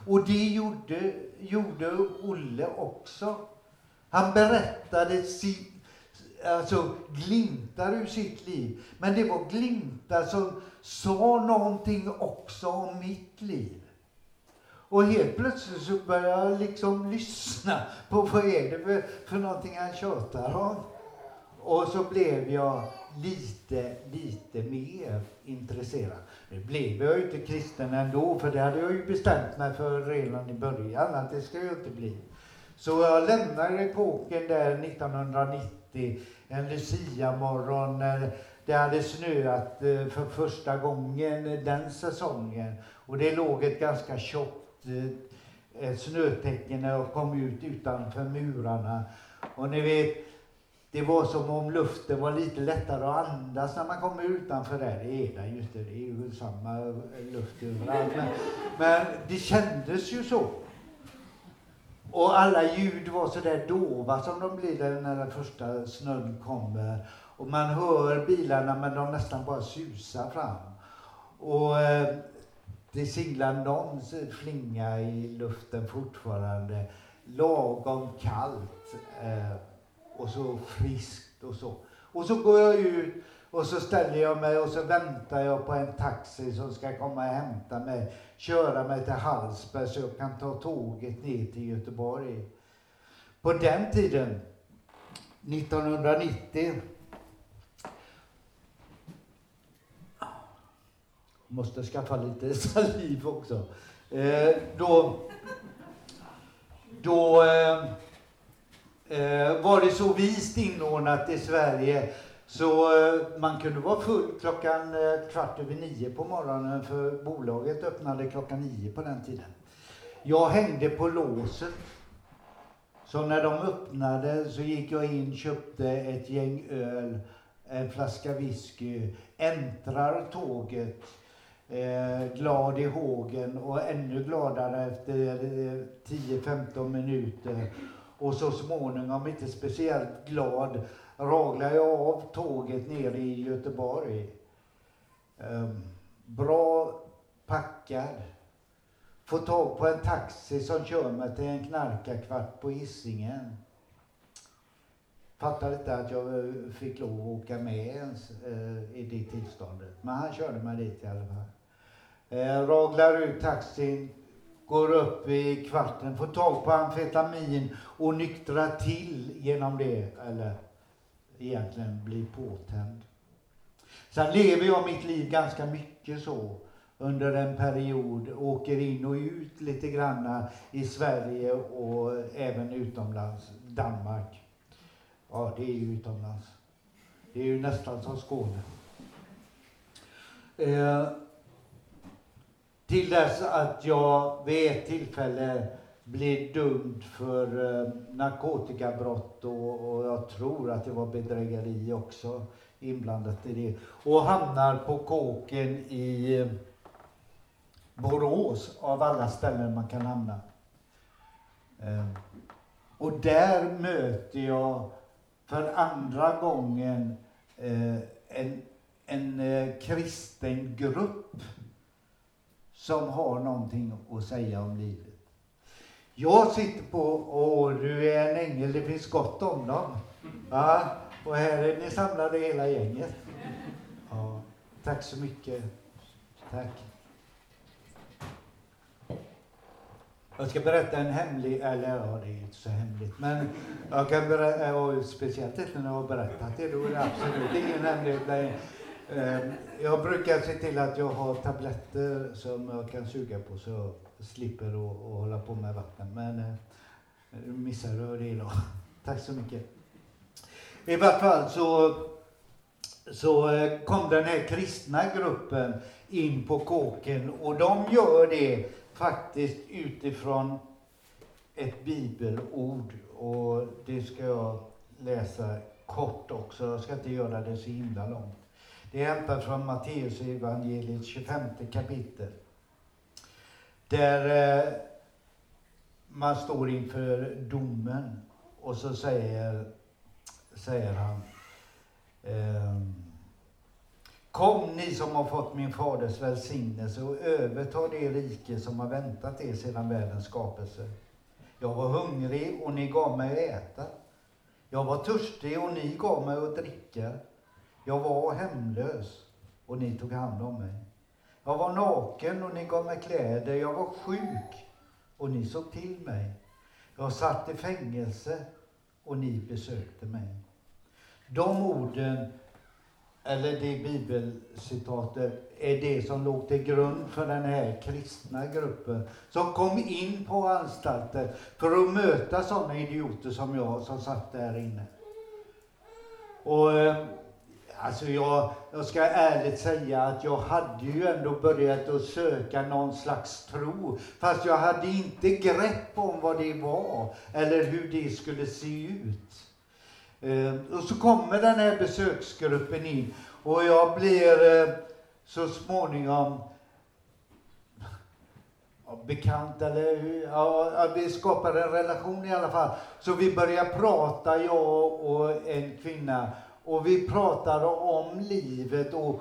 Och det gjorde, gjorde Olle också. Han berättade sitt, alltså, glimtar ur sitt liv. Men det var glimtar som sa någonting också om mitt liv. Och helt plötsligt så började jag liksom lyssna på vad är det för, för någonting han tjatar om. Och så blev jag lite, lite mer intresserad. Nu blev jag ju inte kristen ändå, för det hade jag ju bestämt mig för redan i början att det ska jag inte bli. Så jag lämnade epoken där 1990, en Lucia-morgon när det hade snöat eh, för första gången den säsongen. Och det låg ett ganska tjockt eh, snötäcke när jag kom ut utanför murarna. Och ni vet, det var som om luften var lite lättare att andas när man kommer utanför där. Det är den ju inte, det är ju samma luft överallt. Men, men det kändes ju så. Och alla ljud var så där dova som de blir när den första snön kommer. Och man hör bilarna men de nästan bara susar fram. Och eh, det singlar någon flinga i luften fortfarande. Lagom kallt. Eh, och så friskt och så. Och så går jag ut och så ställer jag mig och så väntar jag på en taxi som ska komma och hämta mig, köra mig till Hallsberg så jag kan ta tåget ner till Göteborg. På den tiden, 1990, måste skaffa lite saliv också. Eh, då då eh, eh, var det så vist inordnat i Sverige så eh, man kunde vara full klockan eh, kvart över nio på morgonen för bolaget öppnade klockan nio på den tiden. Jag hängde på låset. Så när de öppnade så gick jag in, köpte ett gäng öl, en flaska whisky, äntrar tåget, eh, glad i hågen och ännu gladare efter eh, 10-15 minuter och så småningom, inte speciellt glad, raglade jag av tåget ner i Göteborg. Um, bra packad. Får tag på en taxi som kör mig till en knarkarkvart på Hisingen. Fattar inte att jag eh, fick lov att åka med ens eh, i det tillståndet. Men han körde mig dit i alla fall. Eh, raglar ut taxin, går upp i kvarten, får tag på amfetamin och nyktrar till genom det, eller egentligen blir påtänd. Sen lever jag mitt liv ganska mycket så under en period, åker in och ut lite grann i Sverige och även utomlands, Danmark. Ja, det är ju utomlands. Det är ju nästan som Skåne. Eh, till dess att jag vid ett tillfälle blev dömd för eh, narkotikabrott och, och, jag tror att det var bedrägeri också inblandat i det. Och hamnar på kåken i eh, Borås, av alla ställen man kan hamna. Eh, och där möter jag för andra gången eh, en, en eh, kristen grupp som har någonting att säga om livet. Jag sitter på, åh du är en ängel, det finns gott om dem. Ja, och här är ni samlade hela gänget. Ja, tack så mycket. Tack. Jag ska berätta en hemlig, eller ja, det är inte så hemligt, men jag kan berätta, och speciellt inte när jag har berättat det, då är det absolut ingen hemlighet. längre. Ehm, jag brukar se till att jag har tabletter som jag kan suga på så jag slipper att hålla på med vatten. Men eh, nu missade jag det idag. Tack så mycket. I vart fall så, så eh, kom den här kristna gruppen in på kåken och de gör det faktiskt utifrån ett bibelord och det ska jag läsa kort också. Jag ska inte göra det så himla långt. Det är hämtat från Matteus evangeliet 25 kapitel. Där eh, man står inför domen och så säger, säger han Ehm, Kom ni som har fått min faders välsignelse och överta det rike som har väntat er sedan världens skapelse. Jag var hungrig och ni gav mig att äta. Jag var törstig och ni gav mig att dricka. Jag var hemlös och ni tog hand om mig. Jag var naken och ni gav mig kläder. Jag var sjuk och ni såg till mig. Jag satt i fängelse och ni besökte mig. De orden eller det bibelcitatet, är det som låg till grund för den här kristna gruppen som kom in på anstalten för att möta sådana idioter som jag som satt där inne. Och eh, alltså jag, jag ska ärligt säga att jag hade ju ändå börjat att söka någon slags tro, fast jag hade inte grepp om vad det var eller hur det skulle se ut. Eh, och så kommer den här besöksgruppen in och jag blir eh, så småningom bekant eller ja, vi skapar en relation i alla fall. Så vi börjar prata, jag och en kvinna. Och vi pratar om livet och,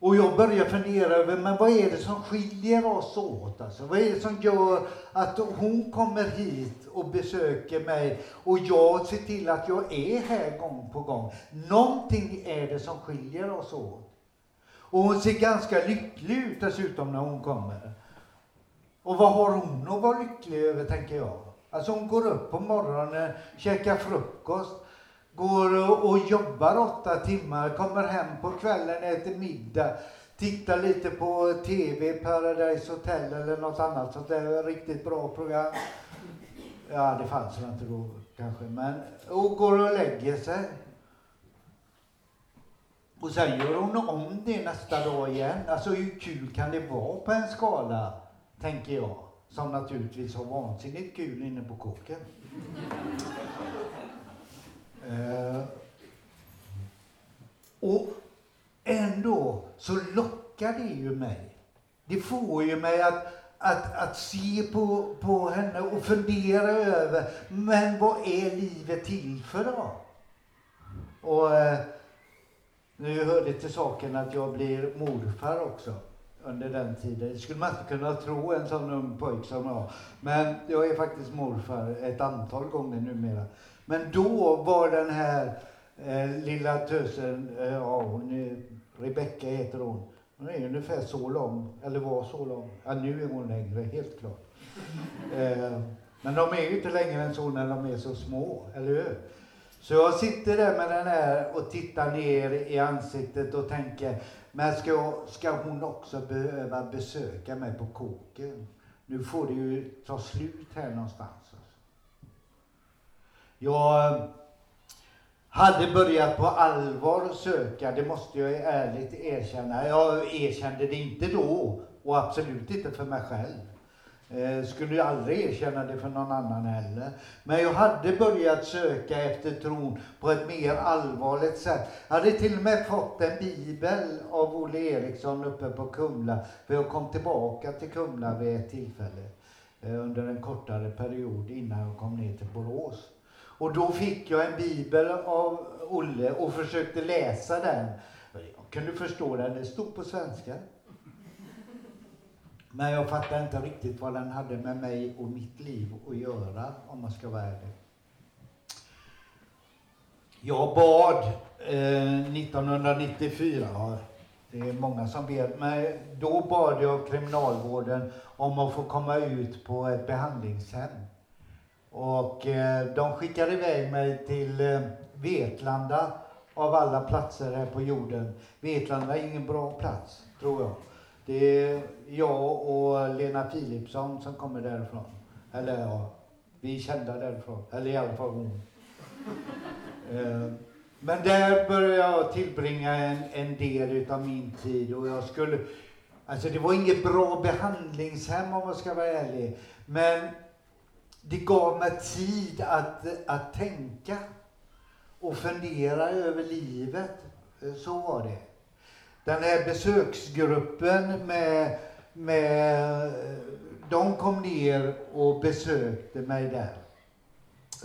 och jag börjar fundera över, men vad är det som skiljer oss åt? Alltså, vad är det som gör att hon kommer hit och besöker mig och jag ser till att jag är här gång på gång? Någonting är det som skiljer oss åt. Och hon ser ganska lycklig ut dessutom när hon kommer. Och vad har hon att vara lycklig över, tänker jag. Alltså hon går upp på morgonen, käkar frukost, går och jobbar åtta timmar, kommer hem på kvällen, äter middag, tittar lite på TV, Paradise Hotel eller något annat sånt där riktigt bra program. Ja, det fanns väl inte då kanske, men och går och lägger sig. Och sen gör hon om det nästa dag igen. Alltså hur kul kan det vara på en skala, tänker jag. Som naturligtvis har vansinnigt kul inne på kåken. Eh, och ändå så lockar det ju mig. Det får ju mig att, att, att se på, på henne och fundera över, men vad är livet till för då? Och eh, nu hör det till saken att jag blir morfar också under den tiden. Det skulle man inte kunna tro en sån ung pojk som jag. Men jag är faktiskt morfar ett antal gånger numera. Men då var den här eh, lilla tösen, eh, ja hon är, Rebecka heter hon. Hon är ungefär så lång, eller var så lång. Ja, nu är hon längre, helt klart. Eh, men de är ju inte längre än så när de är så små, eller hur? Så jag sitter där med den här och tittar ner i ansiktet och tänker, men ska, ska hon också behöva besöka mig på kåken? Nu får det ju ta slut här någonstans. Jag eh, hade börjat på allvar söka, det måste jag ärligt erkänna. Jag erkände det inte då och absolut inte för mig själv. Eh, skulle aldrig erkänna det för någon annan heller. Men jag hade börjat söka efter tron på ett mer allvarligt sätt. Jag hade till och med fått en bibel av Olle Eriksson uppe på Kumla. För jag kom tillbaka till Kumla vid ett tillfälle. Eh, under en kortare period innan jag kom ner till Borås. Och då fick jag en bibel av Olle och försökte läsa den. Jag kunde förstå den, det stod på svenska. Men jag fattade inte riktigt vad den hade med mig och mitt liv att göra, om man ska vara ärlig. Jag bad eh, 1994, det är många som vet, men då bad jag kriminalvården om att få komma ut på ett behandlingshem. Och eh, de skickade iväg mig till eh, Vetlanda av alla platser här på jorden. Vetlanda är ingen bra plats, tror jag. Det är jag och Lena Philipsson som kommer därifrån. Eller ja, vi är kända därifrån. Eller i alla fall hon. eh, men där började jag tillbringa en, en del utav min tid och jag skulle Alltså det var inget bra behandlingshem om man ska vara ärlig. Men det gav mig tid att, att tänka och fundera över livet. Så var det. Den här besöksgruppen med, med de kom ner och besökte mig där.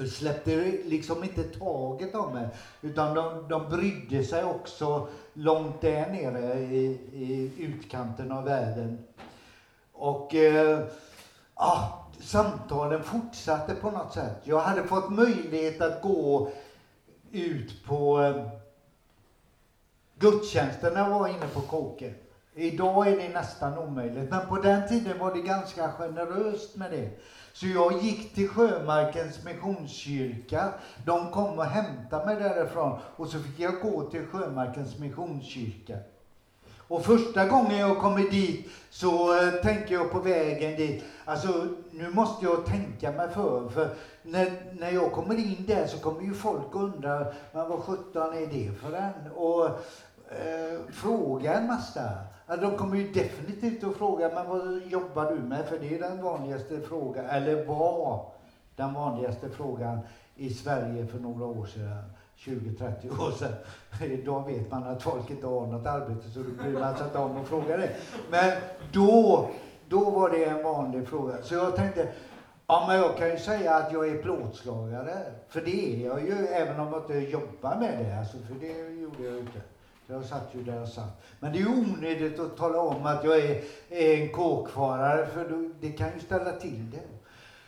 släppte liksom inte taget om mig. Utan de, de brydde sig också långt där nere i, i utkanten av världen. Och eh, ah, samtalen fortsatte på något sätt. Jag hade fått möjlighet att gå ut på gudstjänsterna gudstjänsten när jag var inne på kåken. Idag är det nästan omöjligt, men på den tiden var det ganska generöst med det. Så jag gick till Sjömarkens missionskyrka. De kom och hämtade mig därifrån och så fick jag gå till Sjömarkens missionskyrka. Och första gången jag kommer dit så eh, tänker jag på vägen dit, alltså nu måste jag tänka mig för. För när, när jag kommer in där så kommer ju folk undra, men vad sjutton är det för en? Och eh, fråga en massa. De kommer ju definitivt att fråga, men vad jobbar du med? För det är den vanligaste frågan, eller var den vanligaste frågan i Sverige för några år sedan. 20-30 år sedan. Idag vet man att folk inte har något arbete så då bryr man sig inte om att fråga det. Men då, då var det en vanlig fråga. Så jag tänkte, ja men jag kan ju säga att jag är plåtslagare. För det är jag ju, även om jag inte jobbar med det. Alltså, för det gjorde jag ju inte. Jag satt ju där jag satt. Men det är onödigt att tala om att jag är, är en kåkfarare, för det kan ju ställa till det.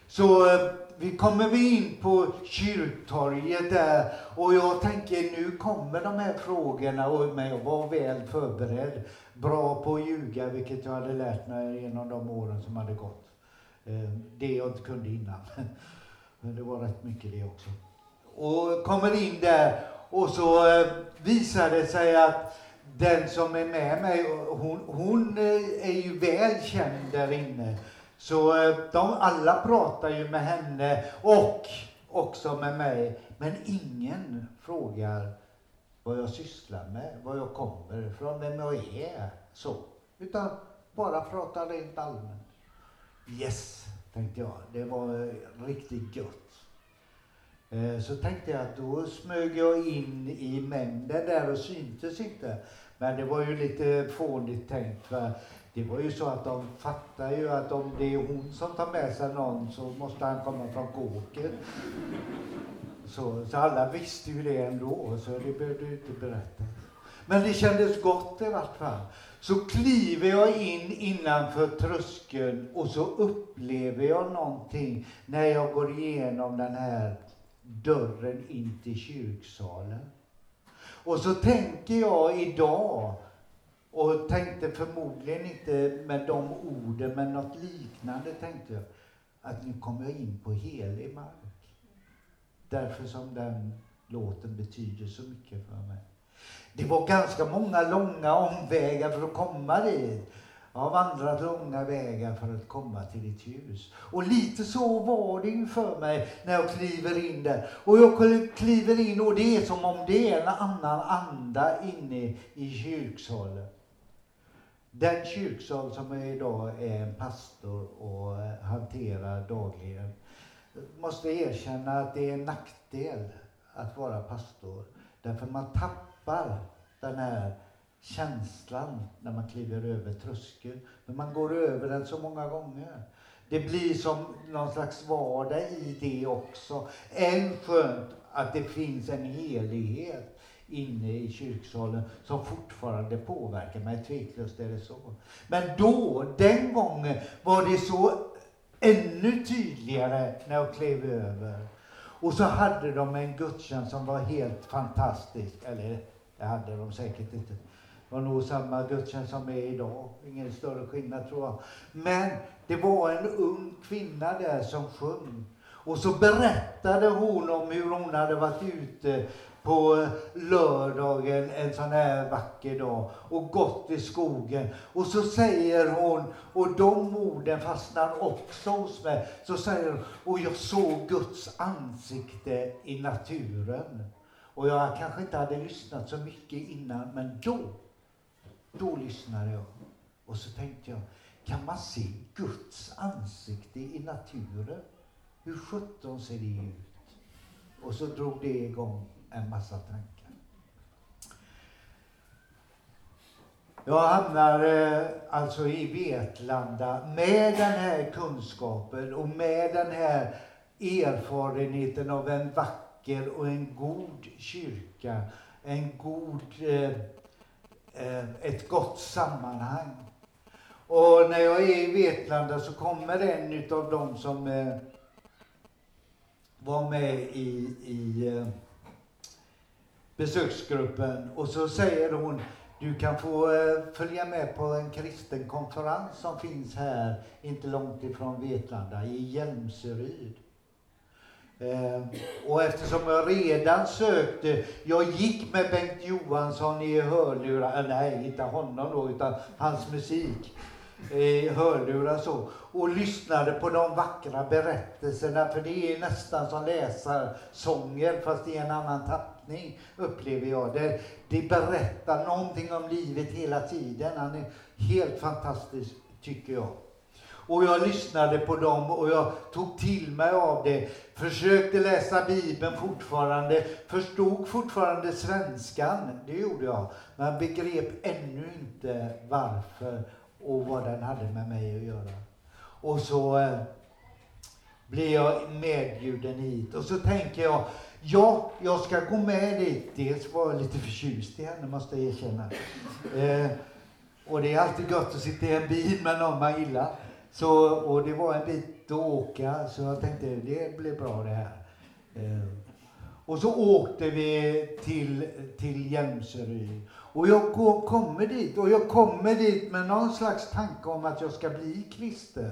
Så eh, vi kommer vi in på kyrktorget där och jag tänker nu kommer de här frågorna och jag var väl förberedd. Bra på att ljuga, vilket jag hade lärt mig genom de åren som hade gått. Eh, det jag inte kunde innan. Men det var rätt mycket det också. Och kommer in där och så eh, visar det sig att den som är med mig, hon, hon eh, är ju väl känd där inne. Så eh, de alla pratar ju med henne och också med mig. Men ingen frågar vad jag sysslar med, var jag kommer ifrån, vem jag är. Så. Utan bara pratar rent allmänt. Yes, tänkte jag. Det var eh, riktigt gött. Eh, så tänkte jag att då smög jag in i mängden där och syntes inte. Men det var ju lite fånigt tänkt. För det var ju så att de fattar ju att om det är hon som tar med sig någon så måste han komma från kåken. Så, så alla visste ju det ändå, så det behövde ju inte berätta. Men det kändes gott i vart fall. Så kliver jag in innanför tröskeln och så upplever jag någonting när jag går igenom den här dörren in till kyrksalen. Och så tänker jag idag, och tänkte förmodligen inte med de orden, men något liknande tänkte jag, att nu kommer jag in på helig mark. Därför som den låten betyder så mycket för mig. Det var ganska många långa omvägar för att komma dit. Jag har vandrat långa vägar för att komma till ditt hus. Och lite så var det ju för mig när jag kliver in där. Och jag kliver in och det är som om det är en annan anda inne i kyrksalen. Den kyrksal som jag idag är en pastor och hanterar dagligen måste erkänna att det är en nackdel att vara pastor. Därför man tappar den här känslan när man kliver över tröskeln. Men man går över den så många gånger. Det blir som någon slags vardag i det också. Än skönt att det finns en helighet inne i kyrksalen som fortfarande påverkar mig. Tveklöst är det så. Men då, den gången, var det så ännu tydligare när jag klev över. Och så hade de en gudstjänst som var helt fantastisk. Eller det hade de säkert inte Det var nog samma gudstjänst som är idag. Ingen större skillnad tror jag. Men det var en ung kvinna där som sjöng. Och så berättade hon om hur hon hade varit ute på lördagen en sån här vacker dag och gått i skogen. Och så säger hon, och de orden fastnar också hos mig, så säger hon, och jag såg Guds ansikte i naturen. Och jag kanske inte hade lyssnat så mycket innan, men då då lyssnade jag och så tänkte jag, kan man se Guds ansikte i naturen? Hur sjutton ser det ut? Och så drog det igång en massa tankar. Jag hamnar eh, alltså i Vetlanda med den här kunskapen och med den här erfarenheten av en vacker och en god kyrka, en god, eh, eh, ett gott sammanhang. Och när jag är i Vetlanda så kommer en utav dem som eh, var med i, i eh, besöksgruppen och så säger hon du kan få eh, följa med på en kristen konferens som finns här, inte långt ifrån Vetlanda, i Hjälmseryd. Eh, och eftersom jag redan sökte, jag gick med Bengt Johansson i hörlurar, eh, nej inte honom då, utan hans musik i hörlurar så och lyssnade på de vackra berättelserna för det är nästan som läsarsånger fast i en annan tappning upplever jag. Det, det berättar någonting om livet hela tiden. Han är helt fantastisk tycker jag. Och jag lyssnade på dem och jag tog till mig av det. Försökte läsa Bibeln fortfarande. Förstod fortfarande svenskan, det gjorde jag. Men begrep ännu inte varför och vad den hade med mig att göra. Och så eh, blev jag medbjuden hit och så tänker jag, ja, jag ska gå med dit. Dels var jag lite förtjust i henne, måste jag erkänna. Eh, och det är alltid gött att sitta i en bil med någon man gillar. Så, och det var en bit att åka, så jag tänkte det blir bra det här. Eh, och så åkte vi till, till Jämseryd. Och jag går, kommer dit, och jag kommer dit med någon slags tanke om att jag ska bli kristen.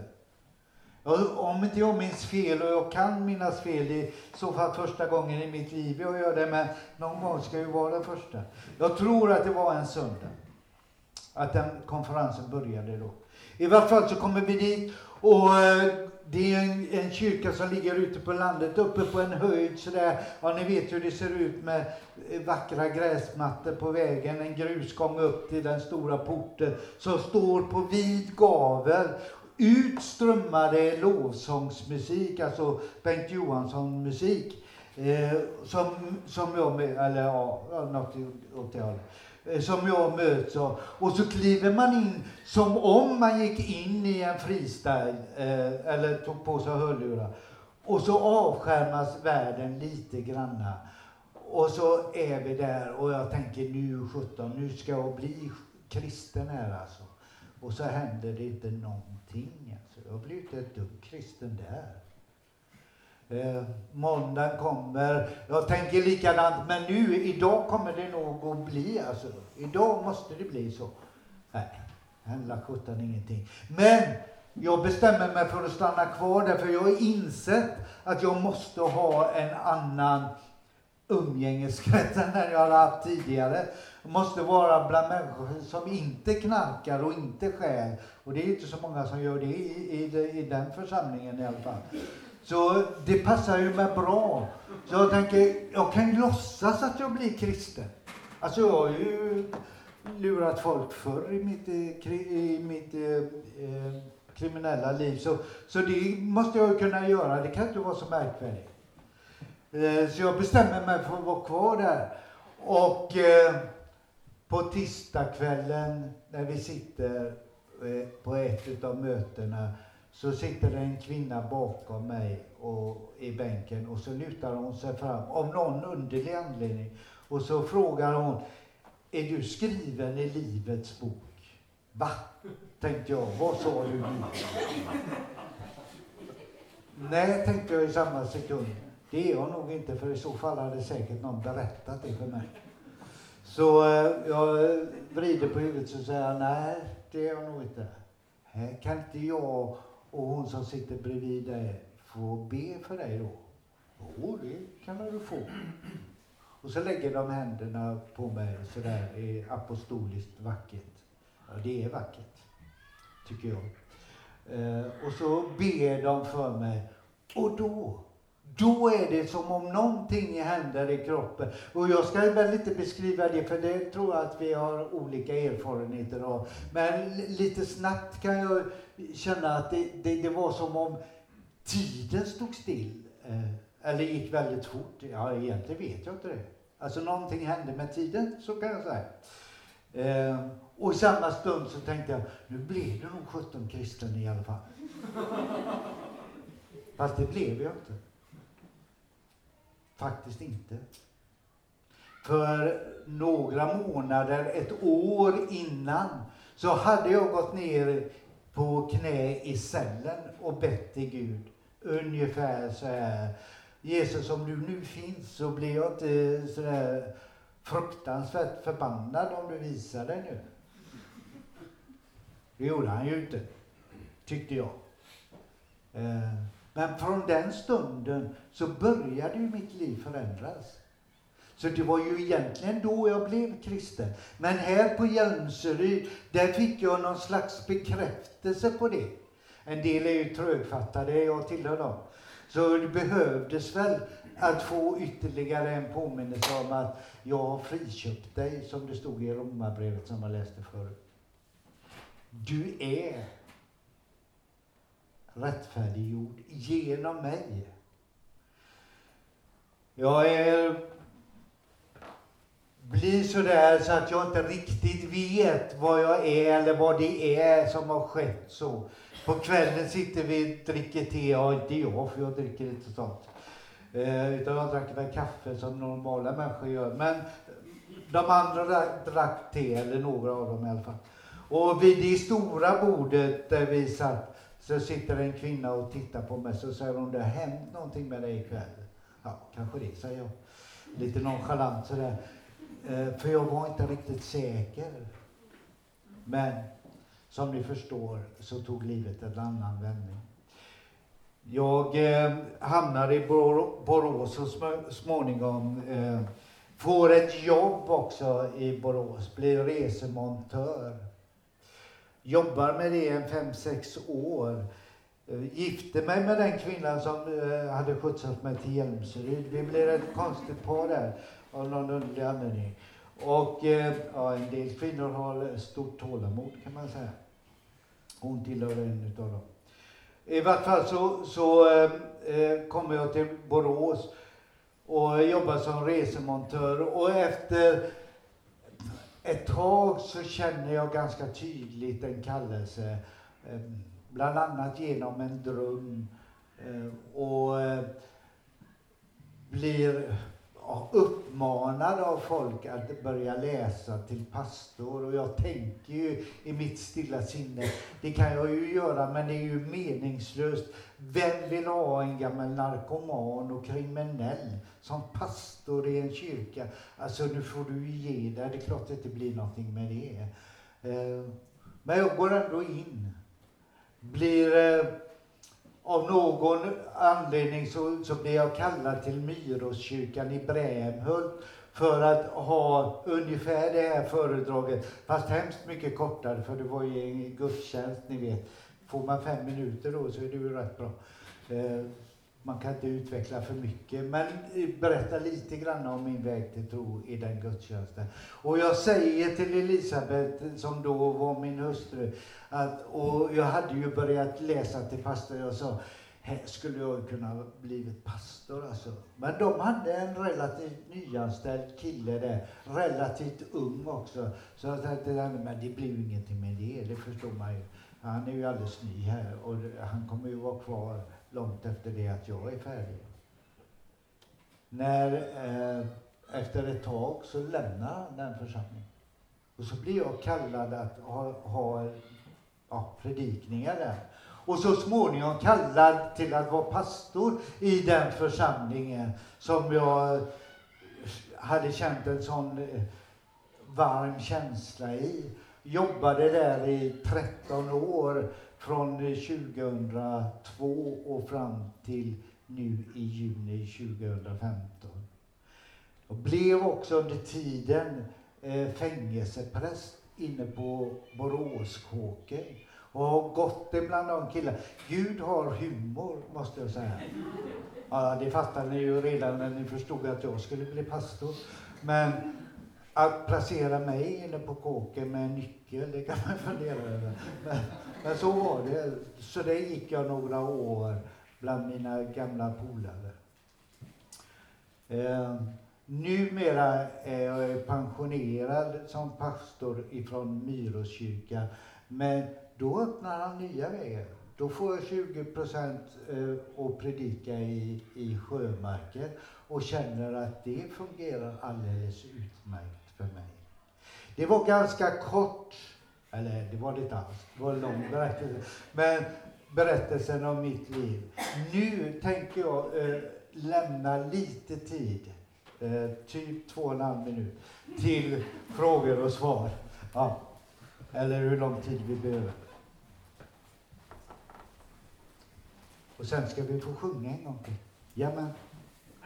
Om inte jag minns fel, och jag kan minnas fel, i så fall första gången i mitt liv jag gör det, men någon gång ska ju vara den första. Jag tror att det var en söndag, att den konferensen började då. I varje fall så kommer vi dit och eh, det är en, en, kyrka som ligger ute på landet, uppe på en höjd sådär. Ja, ni vet hur det ser ut med eh, vackra gräsmattor på vägen, en grusgång upp till den stora porten som står på vid gavel. Ut strömmade lovsångsmusik, alltså Bengt Johansson-musik. Eh, som, som jag, eller ja, något åt det hållet. Eh, som jag möts av. Och så kliver man in som om man gick in i en freestyle eh, eller tog på sig hörlurar. Och så avskärmas världen lite granna. Och så är vi där och jag tänker nu 17, nu ska jag bli kristen här alltså. Och så händer det inte någonting. Alltså. Jag blir inte ett dugg kristen där. Eh, måndagen kommer. Jag tänker likadant, men nu, idag kommer det nog att bli alltså. Idag måste det bli så. Nej, händer sjutton ingenting. Men jag bestämmer mig för att stanna kvar där, för jag har insett att jag måste ha en annan umgängeskrets än den jag har haft tidigare. Måste vara bland människor som inte knarkar och inte stjäl. Och det är inte så många som gör det i, i, i den församlingen i alla fall. Så det passar ju mig bra. Så jag tänker, jag kan ju låtsas att jag blir kristen. Alltså jag har ju lurat folk förr i mitt, i mitt eh, eh, kriminella liv. Så, så det måste jag ju kunna göra. Det kan inte vara så märkvärdigt. Eh, så jag bestämmer mig för att vara kvar där. Och eh, på tisdagskvällen när vi sitter eh, på ett av mötena så sitter det en kvinna bakom mig och, i bänken och så lutar hon sig fram av någon underlig anledning. Och så frågar hon, är du skriven i Livets bok? Va? Tänkte jag, vad sa du nu? Nej, tänkte jag i samma sekund. Det är jag nog inte, för i så fall hade säkert någon berättat det för mig. Så eh, jag vrider på huvudet och säger, nej, det är jag nog inte. Kan inte jag och hon som sitter bredvid dig få be för dig då? Jo, det kan du få. Och så lägger de händerna på mig sådär apostoliskt vackert. Ja, det är vackert, tycker jag. Eh, och så ber de för mig. Och då, då är det som om någonting händer i kroppen. Och jag ska väl inte beskriva det, för det tror jag att vi har olika erfarenheter av. Men lite snabbt kan jag känna att det, det, det var som om tiden stod still. Eh, eller gick väldigt fort. Ja, egentligen vet jag inte det. Alltså någonting hände med tiden, så kan jag säga. Eh, och i samma stund så tänkte jag, nu blev det nog 17 kristen i alla fall. Fast det blev jag inte. Faktiskt inte. För några månader, ett år innan, så hade jag gått ner på knä i cellen och bett till Gud. Ungefär så här. Jesus, om du nu finns så blir jag inte så där fruktansvärt förbannad om du visar dig nu. Det gjorde han ju inte, tyckte jag. Eh, men från den stunden så började ju mitt liv förändras. Så det var ju egentligen då jag blev kristen. Men här på Hjälmseryd, där fick jag någon slags bekräftelse på det. En del är ju trögfattade, jag tillhör dem. Så det behövdes väl att få ytterligare en påminnelse om att jag har friköpt dig, som det stod i Romarbrevet som jag läste förut. Du är rättfärdiggjord genom mig. Jag är, blir sådär så att jag inte riktigt vet vad jag är eller vad det är som har skett så. På kvällen sitter vi och dricker te, ja inte jag för jag dricker inte sånt. Eh, utan jag drack väl kaffe som normala människor gör. Men de andra drack te, eller några av dem i alla fall. Och vid det stora bordet där vi satt så sitter en kvinna och tittar på mig så säger hon, det har hänt någonting med dig ikväll. Ja, kanske det, säger jag. Lite nonchalant sådär. Eh, för jag var inte riktigt säker. Men som ni förstår så tog livet en annan vändning. Jag eh, hamnade i Borås så småningom. Eh, får ett jobb också i Borås, blir resemontör. Jobbar med det en fem, sex år. Eh, gifte mig med den kvinnan som eh, hade skjutsat mig till Hjälmseryd. Vi blev ett konstigt par där av någon underlig anledning. Och eh, ja, en del kvinnor har stort tålamod kan man säga. Hon tillhör en utav dem. I vart fall så, så eh, kommer jag till Borås och jobbar som resemontör och efter ett tag så känner jag ganska tydligt en kallelse, eh, bland annat genom en dröm eh, och eh, blir uppmanad av folk att börja läsa till pastor och jag tänker ju i mitt stilla sinne, det kan jag ju göra men det är ju meningslöst. Vem vill ha en gammal narkoman och kriminell som pastor i en kyrka? Alltså nu får du ge dig, det är klart att det inte blir någonting med det. Eh, men jag går ändå in. Blir eh, av någon anledning så, så blev jag kallad till Myroskyrkan i Brämhult för att ha ungefär det här föredraget, fast hemskt mycket kortare för det var ju en gudstjänst, ni vet. Får man fem minuter då så är det ju rätt bra. Eh, man kan inte utveckla för mycket, men eh, berätta lite grann om min väg till tro i den gudstjänsten. Och jag säger till Elisabeth, som då var min hustru, att, och jag hade ju börjat läsa till pastor, jag sa, här skulle jag kunna blivit pastor alltså. Men de hade en relativt nyanställd kille där, relativt ung också. Så jag tänkte, men det blir ju ingenting med det, det förstår man ju. Han är ju alldeles ny här och han kommer ju vara kvar långt efter det att jag är färdig. När, eh, efter ett tag så lämnar han den församlingen. Och så blir jag kallad att ha, ha ja, predikningar där. Och så småningom kallad till att vara pastor i den församlingen som jag eh, hade känt en sån eh, varm känsla i. Jobbade där i 13 år från 2002 och fram till nu i juni 2015. Jag blev också under tiden eh, fängelsepräst inne på Boråskåken och har gått bland de killarna. Gud har humor, måste jag säga. Ja, det fattade ni ju redan när ni förstod att jag skulle bli pastor. Men att placera mig inne på kåken med en nyckel, det kan man fundera över. Men, men så var det. Så det gick jag några år bland mina gamla polare. Eh, numera är jag pensionerad som pastor ifrån Myroskyrka. Men då öppnar han nya vägar. då får jag 20 procent eh, att predika i, i sjömarken och känner att det fungerar alldeles utmärkt för mig. Det var ganska kort, eller det var det inte alls, det var en lång berättelse. Men berättelsen om mitt liv. Nu tänker jag eh, lämna lite tid, eh, typ två och en halv minut, till frågor och svar. Ja. Eller hur lång tid vi behöver. Och sen ska vi få sjunga en gång till. Jamen.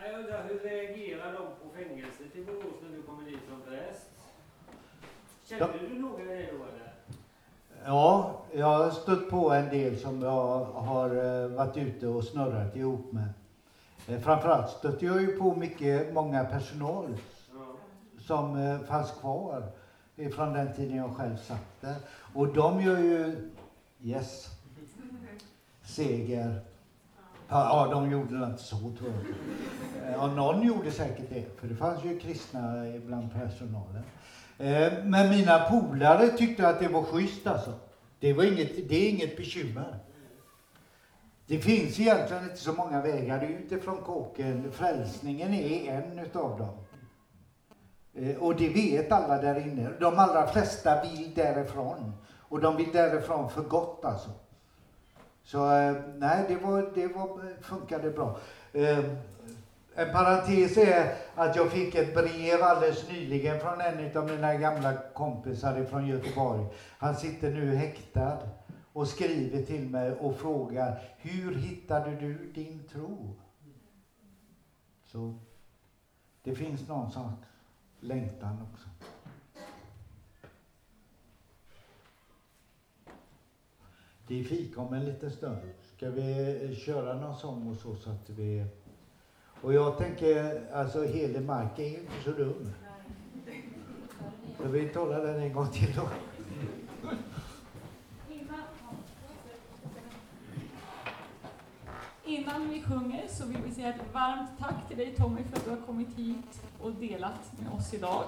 Jag undrar, hur reagerar de på fängelset i Borås när du kommer dit som präst? Kände du några det då eller? Ja, jag har stött på en del som jag har eh, varit ute och snurrat ihop med. Eh, framförallt stötte jag ju på mycket, många personal som eh, fanns kvar från den tiden jag själv satt där. Och de gör ju, yes, seger. Ja, de gjorde det inte så tror jag. Ja, någon gjorde säkert det, för det fanns ju kristna bland personalen. Eh, men mina polare tyckte att det var schysst alltså. Det, var inget, det är inget bekymmer. Det finns egentligen inte så många vägar ut ifrån kåken. Frälsningen är en utav dem. Eh, och det vet alla där inne. De allra flesta vill därifrån. Och de vill därifrån för gott alltså. Så eh, nej, det, var, det var, funkade bra. En parentes är att jag fick ett brev alldeles nyligen från en av mina gamla kompisar från Göteborg. Han sitter nu häktad och skriver till mig och frågar Hur hittade du din tro? Så det finns någon sån längtan också. Det är fika om en liten stund. Ska vi köra någon sång och så, så att vi... Och jag tänker, alltså Hedemark är ju inte så dum. Så vi talar den en gång till då. Innan vi sjunger så vill vi säga ett varmt tack till dig Tommy för att du har kommit hit och delat med oss idag.